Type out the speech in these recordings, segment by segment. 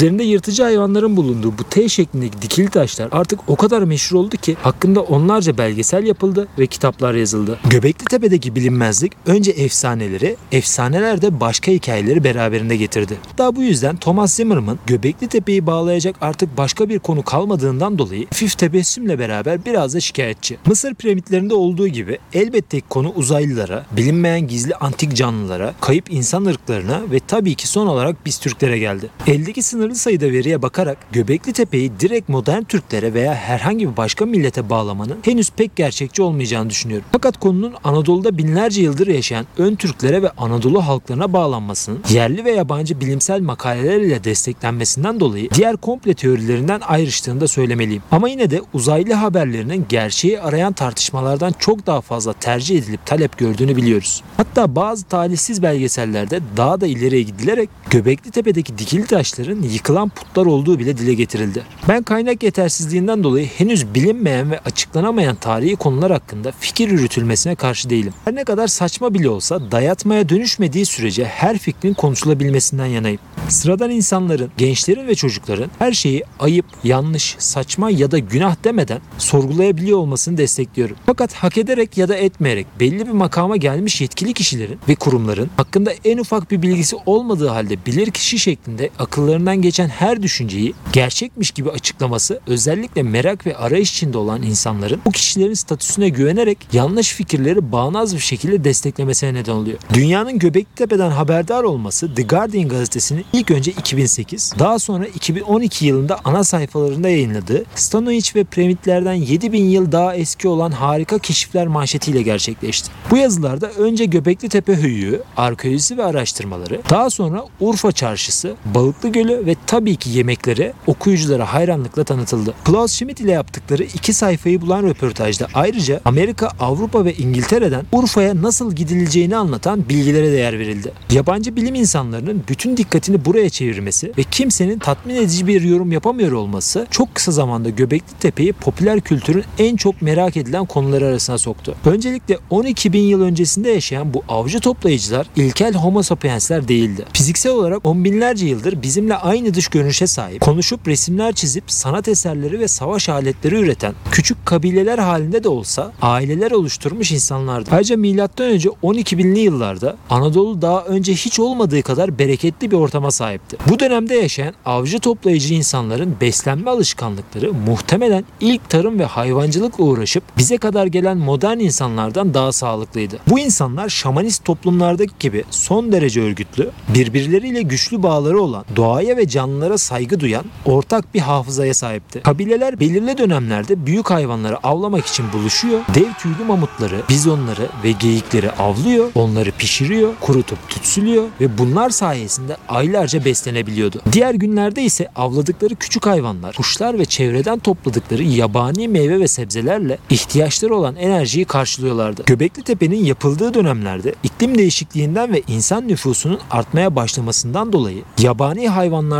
Üzerinde yırtıcı hayvanların bulunduğu bu T şeklindeki dikili taşlar artık o kadar meşhur oldu ki hakkında onlarca belgesel yapıldı ve kitaplar yazıldı. Göbekli Tepe'deki bilinmezlik önce efsaneleri, efsaneler de başka hikayeleri beraberinde getirdi. Hatta bu yüzden Thomas Zimmerman Göbekli Tepe'yi bağlayacak artık başka bir konu kalmadığından dolayı hafif tebessümle beraber biraz da şikayetçi. Mısır piramitlerinde olduğu gibi elbette konu uzaylılara, bilinmeyen gizli antik canlılara, kayıp insan ırklarına ve tabii ki son olarak biz Türklere geldi. Eldeki sınırlı sayıda veriye bakarak Göbekli Tepe'yi direkt modern Türklere veya herhangi bir başka millete bağlamanın henüz pek gerçekçi olmayacağını düşünüyorum. Fakat konunun Anadolu'da binlerce yıldır yaşayan ön Türklere ve Anadolu halklarına bağlanmasının yerli ve yabancı bilimsel makaleler ile desteklenmesinden dolayı diğer komple teorilerinden ayrıştığını da söylemeliyim. Ama yine de uzaylı haberlerinin gerçeği arayan tartışmalardan çok daha fazla tercih edilip talep gördüğünü biliyoruz. Hatta bazı talihsiz belgesellerde daha da ileriye gidilerek Göbekli Tepe'deki dikili taşların yıkılan putlar olduğu bile dile getirildi. Ben kaynak yetersizliğinden dolayı henüz bilinmeyen ve açıklanamayan tarihi konular hakkında fikir yürütülmesine karşı değilim. Her ne kadar saçma bile olsa dayatmaya dönüşmediği sürece her fikrin konuşulabilmesinden yanayım. Sıradan insanların, gençlerin ve çocukların her şeyi ayıp, yanlış, saçma ya da günah demeden sorgulayabiliyor olmasını destekliyorum. Fakat hak ederek ya da etmeyerek belli bir makama gelmiş yetkili kişilerin ve kurumların hakkında en ufak bir bilgisi olmadığı halde bilirkişi şeklinde akıllarından geçen her düşünceyi gerçekmiş gibi açıklaması özellikle merak ve arayış içinde olan insanların bu kişilerin statüsüne güvenerek yanlış fikirleri bağnaz bir şekilde desteklemesine neden oluyor. Dünyanın Göbeklitepe'den haberdar olması The Guardian gazetesinin ilk önce 2008 daha sonra 2012 yılında ana sayfalarında yayınladığı Stonehenge ve piramitlerden 7000 yıl daha eski olan harika keşifler manşetiyle gerçekleşti. Bu yazılarda önce Göbekli Tepe höyüğü, arkeolojisi ve araştırmaları, daha sonra Urfa Çarşısı, Balıklı Gölü ve tabii ki yemekleri okuyuculara hayranlıkla tanıtıldı. Klaus Schmidt ile yaptıkları iki sayfayı bulan röportajda ayrıca Amerika, Avrupa ve İngiltere'den Urfa'ya nasıl gidileceğini anlatan bilgilere değer verildi. Yabancı bilim insanlarının bütün dikkatini buraya çevirmesi ve kimsenin tatmin edici bir yorum yapamıyor olması çok kısa zamanda Göbekli Tepe'yi popüler kültürün en çok merak edilen konuları arasına soktu. Öncelikle 12 bin yıl öncesinde yaşayan bu avcı toplayıcılar ilkel homo sapiensler değildi. Fiziksel olarak on binlerce yıldır bizimle aynı dış görünüşe sahip, konuşup resimler çizip sanat eserleri ve savaş aletleri üreten küçük kabileler halinde de olsa aileler oluşturmuş insanlardı. Ayrıca M.Ö. 12 binli yıllarda Anadolu daha önce hiç olmadığı kadar bereketli bir ortama sahipti. Bu dönemde yaşayan avcı toplayıcı insanların beslenme alışkanlıkları muhtemelen ilk tarım ve hayvancılıkla uğraşıp bize kadar gelen modern insanlardan daha sağlıklıydı. Bu insanlar şamanist toplumlardaki gibi son derece örgütlü, birbirleriyle güçlü bağları olan, doğaya ve canlılara saygı duyan ortak bir hafızaya sahipti. Kabileler belirli dönemlerde büyük hayvanları avlamak için buluşuyor, dev tüylü mamutları, bizonları ve geyikleri avlıyor, onları pişiriyor, kurutup tütsülüyor ve bunlar sayesinde aylarca beslenebiliyordu. Diğer günlerde ise avladıkları küçük hayvanlar, kuşlar ve çevreden topladıkları yabani meyve ve sebzelerle ihtiyaçları olan enerjiyi karşılıyorlardı. Göbekli Tepe'nin yapıldığı dönemlerde iklim değişikliğinden ve insan nüfusunun artmaya başlamasından dolayı yabani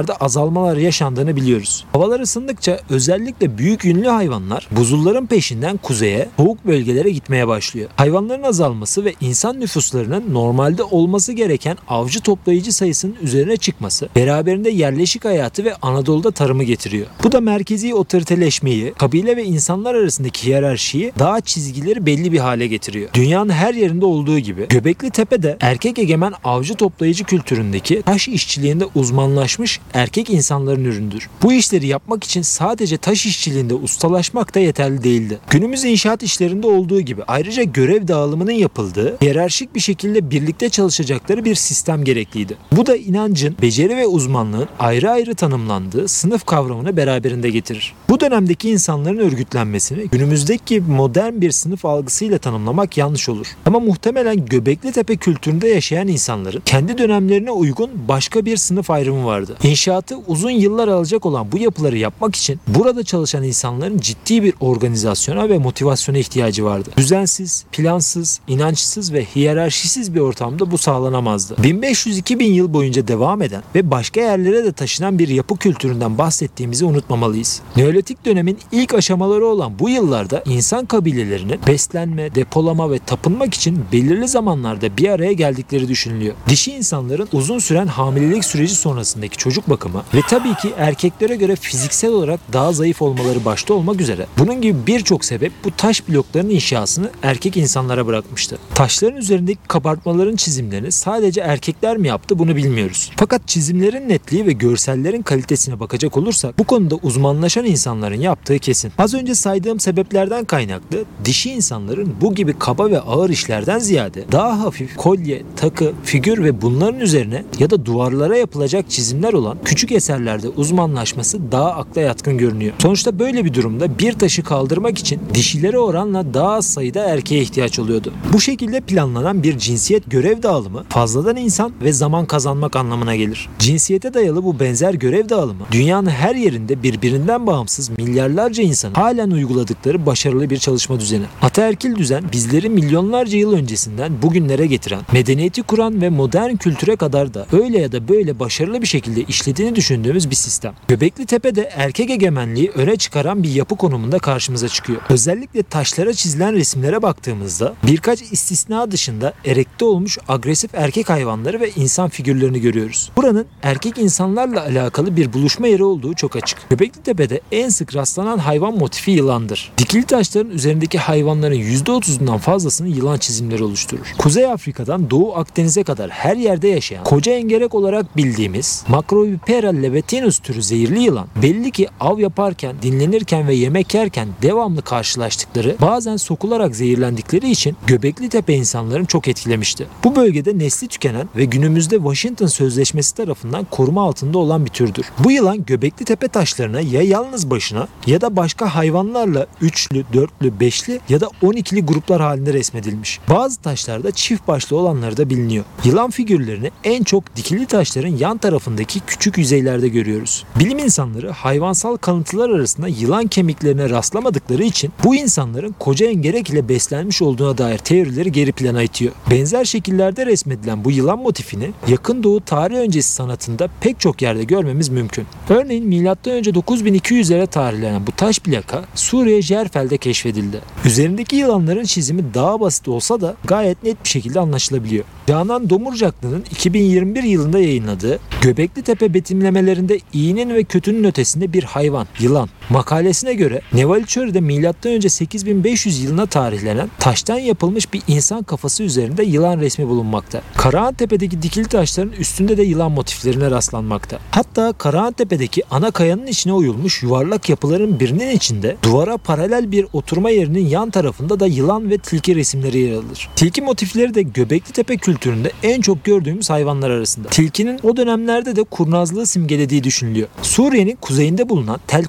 hayvanlarda azalmalar yaşandığını biliyoruz. Havalar ısındıkça özellikle büyük ünlü hayvanlar buzulların peşinden kuzeye, soğuk bölgelere gitmeye başlıyor. Hayvanların azalması ve insan nüfuslarının normalde olması gereken avcı toplayıcı sayısının üzerine çıkması beraberinde yerleşik hayatı ve Anadolu'da tarımı getiriyor. Bu da merkezi otoriteleşmeyi, kabile ve insanlar arasındaki hiyerarşiyi daha çizgileri belli bir hale getiriyor. Dünyanın her yerinde olduğu gibi Göbekli Tepe de erkek egemen avcı toplayıcı kültüründeki taş işçiliğinde uzmanlaşmış erkek insanların üründür. Bu işleri yapmak için sadece taş işçiliğinde ustalaşmak da yeterli değildi. Günümüz inşaat işlerinde olduğu gibi ayrıca görev dağılımının yapıldığı, hiyerarşik bir şekilde birlikte çalışacakları bir sistem gerekliydi. Bu da inancın, beceri ve uzmanlığın ayrı ayrı tanımlandığı sınıf kavramını beraberinde getirir. Bu dönemdeki insanların örgütlenmesini günümüzdeki modern bir sınıf algısıyla tanımlamak yanlış olur. Ama muhtemelen Göbekli Tepe kültüründe yaşayan insanların kendi dönemlerine uygun başka bir sınıf ayrımı vardı. İnşaatı uzun yıllar alacak olan bu yapıları yapmak için burada çalışan insanların ciddi bir organizasyona ve motivasyona ihtiyacı vardı. Düzensiz, plansız, inançsız ve hiyerarşisiz bir ortamda bu sağlanamazdı. 1500-2000 yıl boyunca devam eden ve başka yerlere de taşınan bir yapı kültüründen bahsettiğimizi unutmamalıyız. Neolitik dönemin ilk aşamaları olan bu yıllarda insan kabilelerinin beslenme, depolama ve tapınmak için belirli zamanlarda bir araya geldikleri düşünülüyor. Dişi insanların uzun süren hamilelik süreci sonrasındaki çocuk bakımı ve tabii ki erkeklere göre fiziksel olarak daha zayıf olmaları başta olmak üzere. Bunun gibi birçok sebep bu taş blokların inşasını erkek insanlara bırakmıştı. Taşların üzerindeki kabartmaların çizimlerini sadece erkekler mi yaptı bunu bilmiyoruz. Fakat çizimlerin netliği ve görsellerin kalitesine bakacak olursak bu konuda uzmanlaşan insanların yaptığı kesin. Az önce saydığım sebeplerden kaynaklı dişi insanların bu gibi kaba ve ağır işlerden ziyade daha hafif kolye, takı, figür ve bunların üzerine ya da duvarlara yapılacak çizimler olan küçük eserlerde uzmanlaşması daha akla yatkın görünüyor. Sonuçta böyle bir durumda bir taşı kaldırmak için dişilere oranla daha az sayıda erkeğe ihtiyaç oluyordu. Bu şekilde planlanan bir cinsiyet görev dağılımı fazladan insan ve zaman kazanmak anlamına gelir. Cinsiyete dayalı bu benzer görev dağılımı dünyanın her yerinde birbirinden bağımsız milyarlarca insanın halen uyguladıkları başarılı bir çalışma düzeni. Ataerkil düzen bizleri milyonlarca yıl öncesinden bugünlere getiren, medeniyeti kuran ve modern kültüre kadar da öyle ya da böyle başarılı bir şekilde işlediğini düşündüğümüz bir sistem. Göbekli Tepe'de erkek egemenliği öne çıkaran bir yapı konumunda karşımıza çıkıyor. Özellikle taşlara çizilen resimlere baktığımızda birkaç istisna dışında erekte olmuş agresif erkek hayvanları ve insan figürlerini görüyoruz. Buranın erkek insanlarla alakalı bir buluşma yeri olduğu çok açık. Göbekli Tepe'de en sık rastlanan hayvan motifi yılandır. Dikili taşların üzerindeki hayvanların %30'undan fazlasını yılan çizimleri oluşturur. Kuzey Afrika'dan Doğu Akdeniz'e kadar her yerde yaşayan koca engerek olarak bildiğimiz Macrovipera lebetinus türü zehirli yılan belli ki av yaparken, dinlenirken ve yemek yerken devamlı karşılaştıkları bazen sokularak zehirlendikleri için Göbekli Tepe insanların çok etkilemişti. Bu bölgede nesli tükenen ve günümüzde Washington Sözleşmesi tarafından koruma altında olan bir türdür. Bu yılan Göbekli Tepe taşlarına ya yalnız başına ya da başka hayvanlarla üçlü, dörtlü, beşli ya da on ikili gruplar halinde resmedilmiş. Bazı taşlarda çift başlı olanları da biliniyor. Yılan figürlerini en çok dikili taşların yan tarafındaki küçük yüzeylerde görüyoruz. Bilim insanları hayvansal kalıntılar arasında yılan kemiklerine rastlamadıkları için bu insanların koca engerek ile beslenmiş olduğuna dair teorileri geri plana itiyor. Benzer şekillerde resmedilen bu yılan motifini yakın doğu tarih öncesi sanatında pek çok yerde görmemiz mümkün. Örneğin M.Ö. 9200'lere tarihlenen bu taş plaka Suriye Jerfel'de keşfedildi. Üzerindeki yılanların çizimi daha basit olsa da gayet net bir şekilde anlaşılabiliyor. Canan Domurcaklı'nın 2021 yılında yayınladığı Göbekli Tepe betimlemelerinde iyinin ve kötünün ötesinde bir hayvan, yılan makalesine göre Nevaliçöre'de M.Ö. 8500 yılına tarihlenen taştan yapılmış bir insan kafası üzerinde yılan resmi bulunmakta. Karahantepe'deki dikili taşların üstünde de yılan motiflerine rastlanmakta. Hatta Karahantepe'deki ana kayanın içine oyulmuş yuvarlak yapıların birinin içinde duvara paralel bir oturma yerinin yan tarafında da yılan ve tilki resimleri yer alır. Tilki motifleri de Göbekli Tepe kültüründe en çok gördüğümüz hayvanlar arasında. Tilkinin o dönemlerde de kurnazlığı simgelediği düşünülüyor. Suriye'nin kuzeyinde bulunan Tel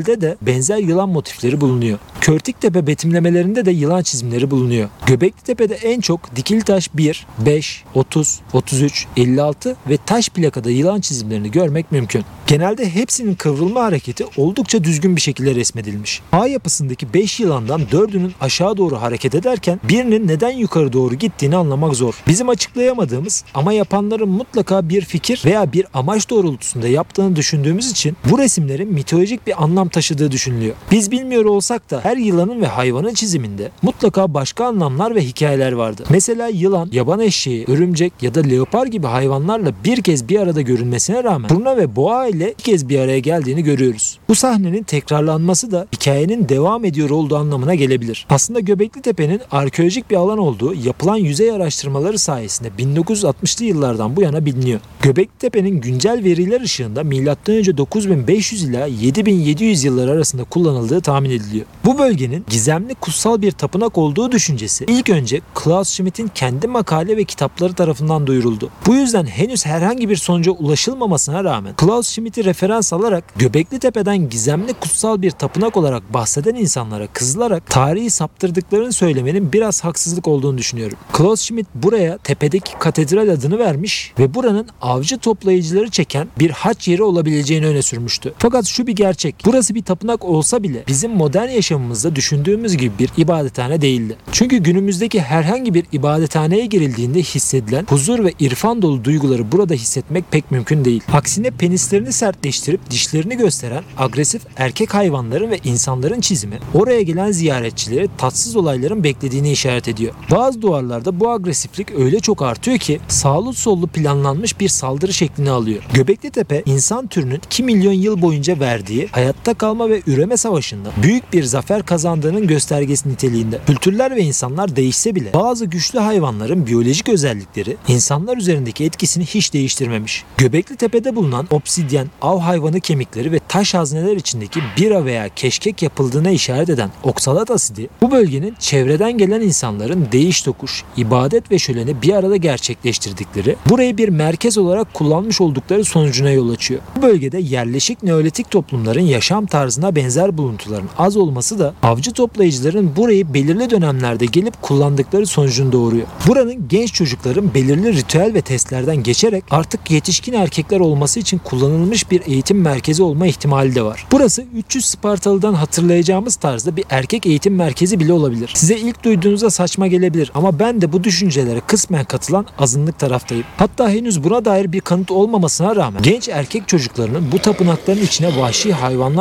Kuaramel'de de benzer yılan motifleri bulunuyor. Körtiktepe betimlemelerinde de yılan çizimleri bulunuyor. Göbekli Tepe'de en çok dikili taş 1, 5, 30, 33, 56 ve taş plakada yılan çizimlerini görmek mümkün. Genelde hepsinin kıvrılma hareketi oldukça düzgün bir şekilde resmedilmiş. A yapısındaki 5 yılandan 4'ünün aşağı doğru hareket ederken birinin neden yukarı doğru gittiğini anlamak zor. Bizim açıklayamadığımız ama yapanların mutlaka bir fikir veya bir amaç doğrultusunda yaptığını düşündüğümüz için bu resimlerin mitolojik bir anlam taşıdığı düşünülüyor. Biz bilmiyor olsak da her yılanın ve hayvanın çiziminde mutlaka başka anlamlar ve hikayeler vardı. Mesela yılan, yaban eşeği, örümcek ya da leopar gibi hayvanlarla bir kez bir arada görünmesine rağmen turna ve boğa ile iki kez bir araya geldiğini görüyoruz. Bu sahnenin tekrarlanması da hikayenin devam ediyor olduğu anlamına gelebilir. Aslında Göbekli Tepe'nin arkeolojik bir alan olduğu yapılan yüzey araştırmaları sayesinde 1960'lı yıllardan bu yana biliniyor. Göbekli Tepe'nin güncel veriler ışığında M.Ö. 9500 ila 7700 yılları arasında kullanıldığı tahmin ediliyor. Bu bölgenin gizemli kutsal bir tapınak olduğu düşüncesi ilk önce Klaus Schmidt'in kendi makale ve kitapları tarafından duyuruldu. Bu yüzden henüz herhangi bir sonuca ulaşılmamasına rağmen Klaus Schmidt Schmidt'i referans alarak Göbekli Tepe'den gizemli kutsal bir tapınak olarak bahseden insanlara kızılarak tarihi saptırdıklarını söylemenin biraz haksızlık olduğunu düşünüyorum. Klaus Schmidt buraya tepedeki katedral adını vermiş ve buranın avcı toplayıcıları çeken bir haç yeri olabileceğini öne sürmüştü. Fakat şu bir gerçek. Burası bir tapınak olsa bile bizim modern yaşamımızda düşündüğümüz gibi bir ibadethane değildi. Çünkü günümüzdeki herhangi bir ibadethaneye girildiğinde hissedilen huzur ve irfan dolu duyguları burada hissetmek pek mümkün değil. Aksine penislerini sertleştirip dişlerini gösteren agresif erkek hayvanların ve insanların çizimi oraya gelen ziyaretçileri tatsız olayların beklediğini işaret ediyor. Bazı duvarlarda bu agresiflik öyle çok artıyor ki sağlı sollu planlanmış bir saldırı şeklini alıyor. Göbekli Tepe insan türünün 2 milyon yıl boyunca verdiği hayatta kalma ve üreme savaşında büyük bir zafer kazandığının göstergesi niteliğinde. Kültürler ve insanlar değişse bile bazı güçlü hayvanların biyolojik özellikleri insanlar üzerindeki etkisini hiç değiştirmemiş. Göbekli Tepe'de bulunan obsidyen, av hayvanı kemikleri ve taş hazneler içindeki bira veya keşkek yapıldığına işaret eden oksalat asidi bu bölgenin çevreden gelen insanların değiş tokuş, ibadet ve şöleni bir arada gerçekleştirdikleri, burayı bir merkez olarak kullanmış oldukları sonucuna yol açıyor. Bu bölgede yerleşik neolitik toplumların yaşam tarzına benzer buluntuların az olması da avcı toplayıcıların burayı belirli dönemlerde gelip kullandıkları sonucunu doğuruyor. Buranın genç çocukların belirli ritüel ve testlerden geçerek artık yetişkin erkekler olması için kullanılmış bir eğitim merkezi olma ihtimali de var. Burası 300 Spartalı'dan hatırlayacağımız tarzda bir erkek eğitim merkezi bile olabilir. Size ilk duyduğunuzda saçma gelebilir ama ben de bu düşüncelere kısmen katılan azınlık taraftayım. Hatta henüz buna dair bir kanıt olmamasına rağmen genç erkek çocuklarının bu tapınakların içine vahşi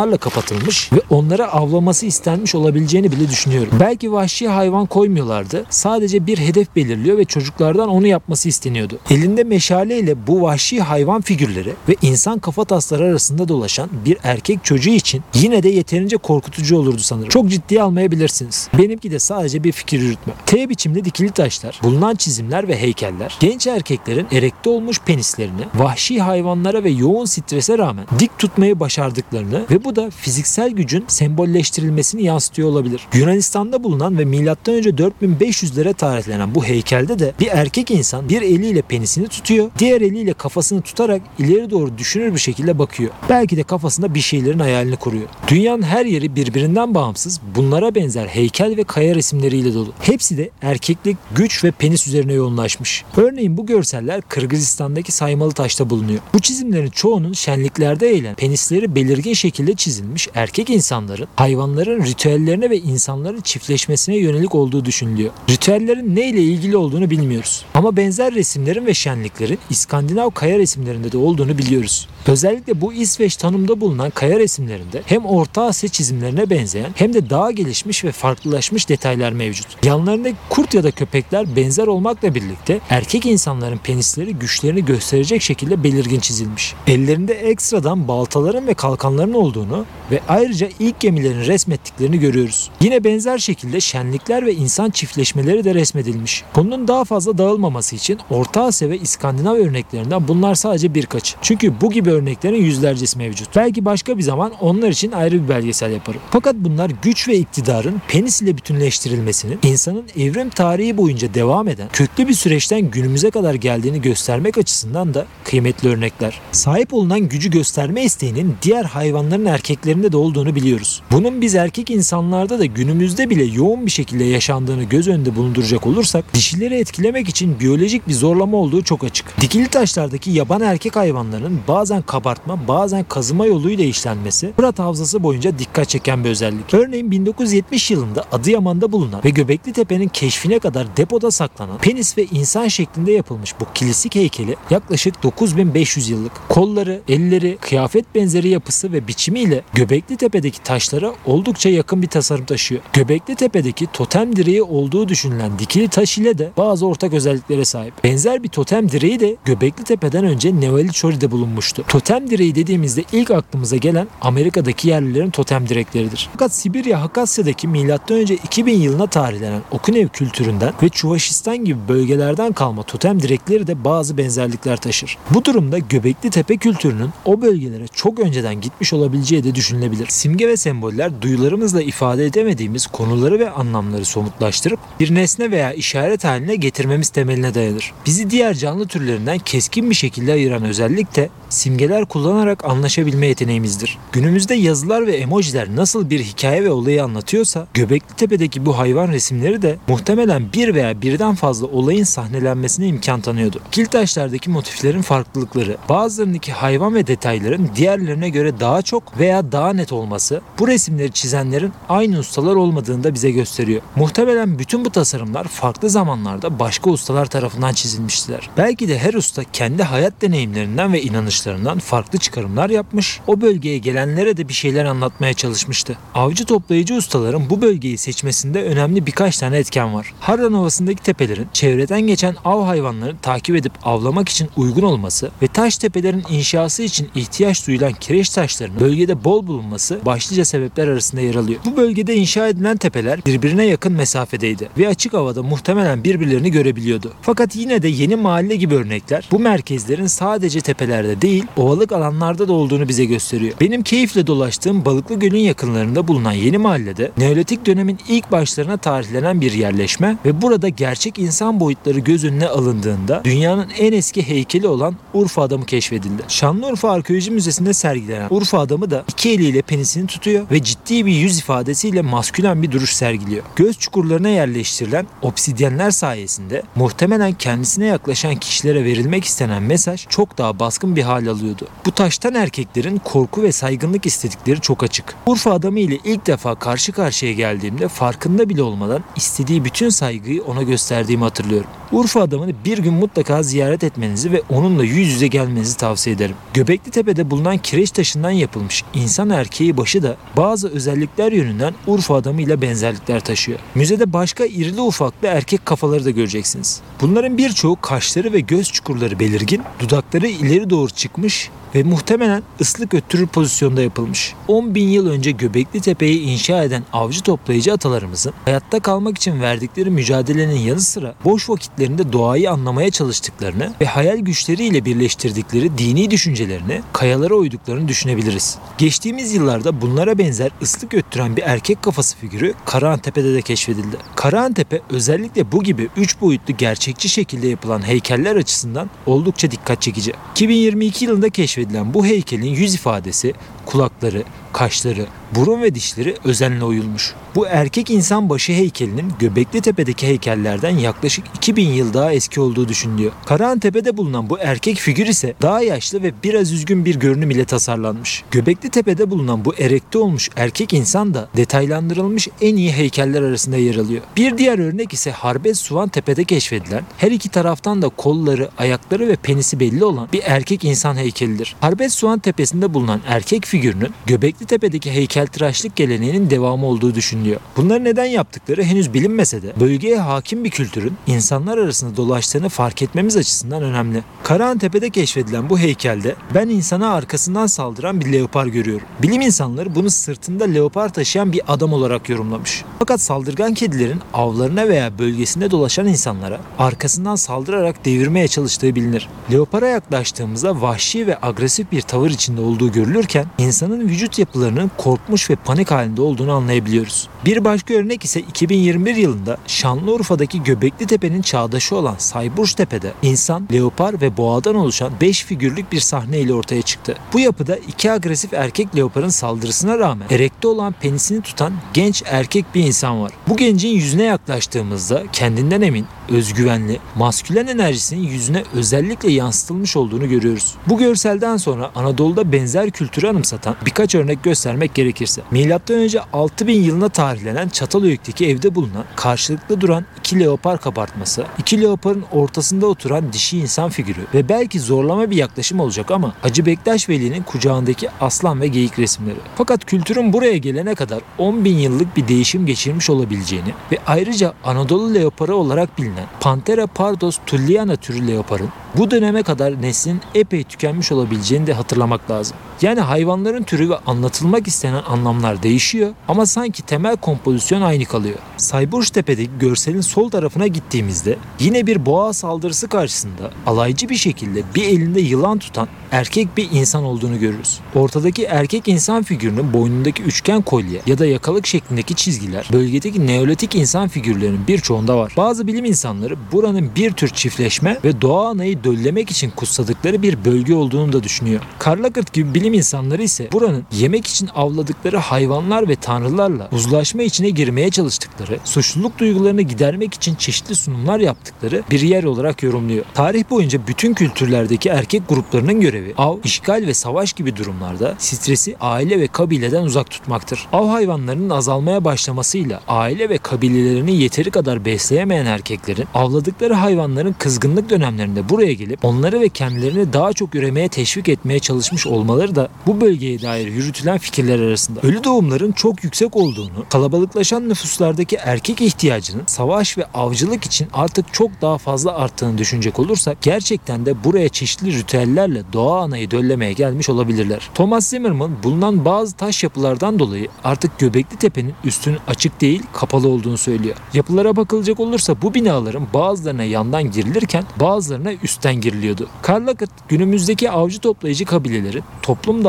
hayvanlarla kapatılmış ve onları avlaması istenmiş olabileceğini bile düşünüyorum. Belki vahşi hayvan koymuyorlardı. Sadece bir hedef belirliyor ve çocuklardan onu yapması isteniyordu. Elinde meşaleyle bu vahşi hayvan figürleri ve insan kafa tasları arasında dolaşan bir erkek çocuğu için yine de yeterince korkutucu olurdu sanırım. Çok ciddiye almayabilirsiniz. Benimki de sadece bir fikir yürütme. T biçimli dikili taşlar, bulunan çizimler ve heykeller genç erkeklerin erekte olmuş penislerini vahşi hayvanlara ve yoğun strese rağmen dik tutmayı başardıklarını ve bu da fiziksel gücün sembolleştirilmesini yansıtıyor olabilir. Yunanistan'da bulunan ve M.Ö. 4500'lere tarihlenen bu heykelde de bir erkek insan bir eliyle penisini tutuyor, diğer eliyle kafasını tutarak ileri doğru düşünür bir şekilde bakıyor. Belki de kafasında bir şeylerin hayalini kuruyor. Dünyanın her yeri birbirinden bağımsız bunlara benzer heykel ve kaya resimleriyle dolu. Hepsi de erkeklik, güç ve penis üzerine yoğunlaşmış. Örneğin bu görseller Kırgızistan'daki Saymalı Taş'ta bulunuyor. Bu çizimlerin çoğunun şenliklerde eğlen penisleri belirgin şekilde çizilmiş erkek insanların hayvanların ritüellerine ve insanların çiftleşmesine yönelik olduğu düşünülüyor. Ritüellerin ne ile ilgili olduğunu bilmiyoruz. Ama benzer resimlerin ve şenliklerin İskandinav kaya resimlerinde de olduğunu biliyoruz. Özellikle bu İsveç tanımda bulunan kaya resimlerinde hem Orta Asya çizimlerine benzeyen hem de daha gelişmiş ve farklılaşmış detaylar mevcut. Yanlarındaki kurt ya da köpekler benzer olmakla birlikte erkek insanların penisleri güçlerini gösterecek şekilde belirgin çizilmiş. Ellerinde ekstradan baltaların ve kalkanların olduğunu ve ayrıca ilk gemilerin resmettiklerini görüyoruz. Yine benzer şekilde şenlikler ve insan çiftleşmeleri de resmedilmiş. Konunun daha fazla dağılmaması için Orta Asya ve İskandinav örneklerinden bunlar sadece birkaç. Çünkü bu gibi örneklerin yüzlercesi mevcut. Belki başka bir zaman onlar için ayrı bir belgesel yaparım. Fakat bunlar güç ve iktidarın penis ile bütünleştirilmesinin insanın evrim tarihi boyunca devam eden köklü bir süreçten günümüze kadar geldiğini göstermek açısından da kıymetli örnekler. Sahip olunan gücü gösterme isteğinin diğer hayvanların erkeklerinde de olduğunu biliyoruz. Bunun biz erkek insanlarda da günümüzde bile yoğun bir şekilde yaşandığını göz önünde bulunduracak olursak dişileri etkilemek için biyolojik bir zorlama olduğu çok açık. Dikili taşlardaki yaban erkek hayvanların bazen kabartma bazen kazıma yoluyla işlenmesi Fırat Havzası boyunca dikkat çeken bir özellik. Örneğin 1970 yılında Adıyaman'da bulunan ve Göbekli Tepe'nin keşfine kadar depoda saklanan penis ve insan şeklinde yapılmış bu kilisik heykeli yaklaşık 9500 yıllık. Kolları, elleri, kıyafet benzeri yapısı ve biçimiyle Göbekli Tepe'deki taşlara oldukça yakın bir tasarım taşıyor. Göbekli Tepe'deki totem direği olduğu düşünülen dikili taş ile de bazı ortak özelliklere sahip. Benzer bir totem direği de Göbekli Tepe'den önce Nevali Çori'de bulunmuştu. Totem direği dediğimizde ilk aklımıza gelen Amerika'daki yerlilerin totem direkleridir. Fakat Sibirya Hakasya'daki M.Ö. 2000 yılına tarihlenen Okunev kültüründen ve Çuvaşistan gibi bölgelerden kalma totem direkleri de bazı benzerlikler taşır. Bu durumda Göbekli Tepe kültürünün o bölgelere çok önceden gitmiş olabileceği de düşünülebilir. Simge ve semboller duyularımızla ifade edemediğimiz konuları ve anlamları somutlaştırıp bir nesne veya işaret haline getirmemiz temeline dayanır. Bizi diğer canlı türlerinden keskin bir şekilde ayıran özellik de simgeler kullanarak anlaşabilme yeteneğimizdir. Günümüzde yazılar ve emojiler nasıl bir hikaye ve olayı anlatıyorsa Göbekli Tepe'deki bu hayvan resimleri de muhtemelen bir veya birden fazla olayın sahnelenmesine imkan tanıyordu. Kil taşlardaki motiflerin farklılıkları, bazılarındaki hayvan ve detayların diğerlerine göre daha çok veya daha net olması bu resimleri çizenlerin aynı ustalar olmadığını da bize gösteriyor. Muhtemelen bütün bu tasarımlar farklı zamanlarda başka ustalar tarafından çizilmiştiler. Belki de her usta kendi hayat deneyimlerinden ve inanışlarından farklı çıkarımlar yapmış, o bölgeye gelenlere de bir şeyler anlatmaya çalışmıştı. Avcı toplayıcı ustaların bu bölgeyi seçmesinde önemli birkaç tane etken var. Harran Ovası'ndaki tepelerin çevreden geçen av hayvanlarını takip edip avlamak için uygun olması ve taş tepelerin inşası için ihtiyaç duyulan kireç taşlarının bölgede bol bulunması başlıca sebepler arasında yer alıyor. Bu bölgede inşa edilen tepeler birbirine yakın mesafedeydi ve açık havada muhtemelen birbirlerini görebiliyordu. Fakat yine de yeni mahalle gibi örnekler bu merkezlerin sadece tepelerde değil ovalık alanlarda da olduğunu bize gösteriyor. Benim keyifle dolaştığım Balıklı Göl'ün yakınlarında bulunan yeni mahallede Neolitik dönemin ilk başlarına tarihlenen bir yerleşme ve burada gerçek insan boyutları göz önüne alındığında dünyanın en eski heykeli olan Urfa adamı keşfedildi. Şanlıurfa Arkeoloji Müzesi'nde sergilenen Urfa adamı da iki eliyle penisini tutuyor ve ciddi bir yüz ifadesiyle maskülen bir duruş sergiliyor. Göz çukurlarına yerleştirilen obsidyenler sayesinde muhtemelen kendisine yaklaşan kişilere verilmek istenen mesaj çok daha baskın bir hal alıyordu. Bu taştan erkeklerin korku ve saygınlık istedikleri çok açık. Urfa adamı ile ilk defa karşı karşıya geldiğimde farkında bile olmadan istediği bütün saygıyı ona gösterdiğimi hatırlıyorum. Urfa adamını bir gün mutlaka ziyaret etmenizi ve onunla yüz yüze gelmenizi tavsiye ederim. Göbekli Tepe'de bulunan kireç taşından yapılmış insan erkeği başı da bazı özellikler yönünden Urfa adamı ile benzerlikler taşıyor. Müzede başka irili ufaklı erkek kafaları da göreceksiniz. Bunların birçoğu kaşları ve göz çukurları belirgin, dudakları ileri doğru çıkmış ve muhtemelen ıslık öttürür pozisyonda yapılmış. 10 bin yıl önce Göbekli Tepe'yi inşa eden avcı toplayıcı atalarımızın hayatta kalmak için verdikleri mücadelenin yanı sıra boş vakitlerinde doğayı anlamaya çalıştıklarını ve hayal güçleriyle birleştirdikleri dini düşüncelerini kayalara uyduklarını düşünebiliriz. Geçtiğimiz yıllarda bunlara benzer ıslık öttüren bir erkek kafası figürü Karahantepe'de de keşfedildi. Karahantepe özellikle bu gibi 3 boyutlu gerçekçi şekilde yapılan heykeller açısından oldukça dikkat çekici. 2022 yılında keşfedilen bu heykelin yüz ifadesi, kulakları, kaşları, burun ve dişleri özenle oyulmuş. Bu erkek insan başı heykelinin Göbekli Tepe'deki heykellerden yaklaşık 2000 yıl daha eski olduğu düşünülüyor. Karahan Tepe'de bulunan bu erkek figür ise daha yaşlı ve biraz üzgün bir görünüm ile tasarlanmış. Göbekli Tepe'de bulunan bu erekte olmuş erkek insan da detaylandırılmış en iyi heykeller arasında yer alıyor. Bir diğer örnek ise Harbez Suvan Tepe'de keşfedilen her iki taraftan da kolları, ayakları ve penisi belli olan bir erkek insan heykelidir. Harbez Suvan Tepesi'nde bulunan erkek figürünün Göbekli Tepe'deki heykeltıraşlık geleneğinin devamı olduğu düşünülüyor. Bunları neden yaptıkları henüz bilinmese de bölgeye hakim bir kültürün insanlar arasında dolaştığını fark etmemiz açısından önemli. Karahan Tepe'de keşfedilen bu heykelde ben insana arkasından saldıran bir leopar görüyorum. Bilim insanları bunu sırtında leopar taşıyan bir adam olarak yorumlamış. Fakat saldırgan kedilerin avlarına veya bölgesinde dolaşan insanlara arkasından saldırarak devirmeye çalıştığı bilinir. Leopara yaklaştığımızda vahşi ve agresif bir tavır içinde olduğu görülürken insanın vücut yapılarının korkmuş ve panik halinde olduğunu anlayabiliyoruz. Bir başka örnek ise 2021 yılında Şanlıurfa'daki Göbekli Tepe'nin çağdaşı olan Sayburç Tepe'de insan, leopar ve boğadan oluşan 5 figürlük bir sahne ile ortaya çıktı. Bu yapıda iki agresif erkek leoparın saldırısına rağmen erekte olan penisini tutan genç erkek bir insan var. Bu gencin yüzüne yaklaştığımızda kendinden emin, özgüvenli, maskülen enerjisinin yüzüne özellikle yansıtılmış olduğunu görüyoruz. Bu görselden sonra Anadolu'da benzer kültürü anımsatan birkaç örnek göstermek gerekirse M.Ö. 6000 yılına tarihlenen Çatalhöyük'teki evde bulunan karşılıklı duran iki leopar kabartması, iki leoparın ortasında oturan dişi insan figürü ve belki zorlama bir yaklaşım olacak ama Hacı Bektaş Veli'nin kucağındaki aslan ve geyik resimleri. Fakat kültürün buraya gelene kadar 10 bin yıllık bir değişim geçirmiş olabileceğini ve ayrıca Anadolu leoparı olarak bilinen Panthera pardos tulliana türü leoparın bu döneme kadar neslin epey tükenmiş olabileceğini de hatırlamak lazım. Yani hayvanların türü ve anlatılmak istenen anlamlar değişiyor ama sanki temel kompozisyon aynı kalıyor. Sayburç Tepe'deki görselin sol tarafına gittiğimizde yine bir boğa saldırısı karşısında alaycı bir şekilde bir elinde yılan tutan erkek bir insan olduğunu görürüz. Ortadaki erkek insan figürünün boynundaki üçgen kolye ya da yakalık şeklindeki çizgiler bölgedeki neolitik insan figürlerinin birçoğunda var. Bazı bilim insanları buranın bir tür çiftleşme ve doğa anayı döllemek için kutsadıkları bir bölge olduğunu da düşünüyor. Karlakırt gibi bilim insanları ise buranın yemek için avladıkları hayvanlar ve tanrılarla uzlaşma içine girmeye çalıştıkları, suçluluk duygularını gidermek için çeşitli sunumlar yaptıkları bir yer olarak yorumluyor. Tarih boyunca bütün kültürlerdeki erkek gruplarının görevi av, işgal ve savaş gibi durumlarda stresi aile ve kabileden uzak tutmaktır. Av hayvanlarının azalmaya başlamasıyla aile ve kabilelerini yeteri kadar besleyemeyen erkeklerin avladıkları hayvanların kızgınlık dönemlerinde buraya gelip onları ve kendilerini daha çok üremeye teşvik etmeye çalışmış olmaları da bu bölgeye dair yürütülen fikirler arasında. Ölü doğumların çok yüksek olduğunu, kalabalıklaşan nüfuslardaki erkek ihtiyacının savaş ve avcılık için artık çok daha fazla arttığını düşünecek olursak gerçekten de buraya çeşitli ritüellerle doğa anayı döllemeye gelmiş olabilirler. Thomas Zimmerman bulunan bazı taş yapılardan dolayı artık Göbekli Tepe'nin üstünün açık değil kapalı olduğunu söylüyor. Yapılara bakılacak olursa bu binaların bazılarına yandan girilirken bazılarına üstten giriliyordu. Karlakıt günümüzdeki avcı toplayıcı kabilelerin toplum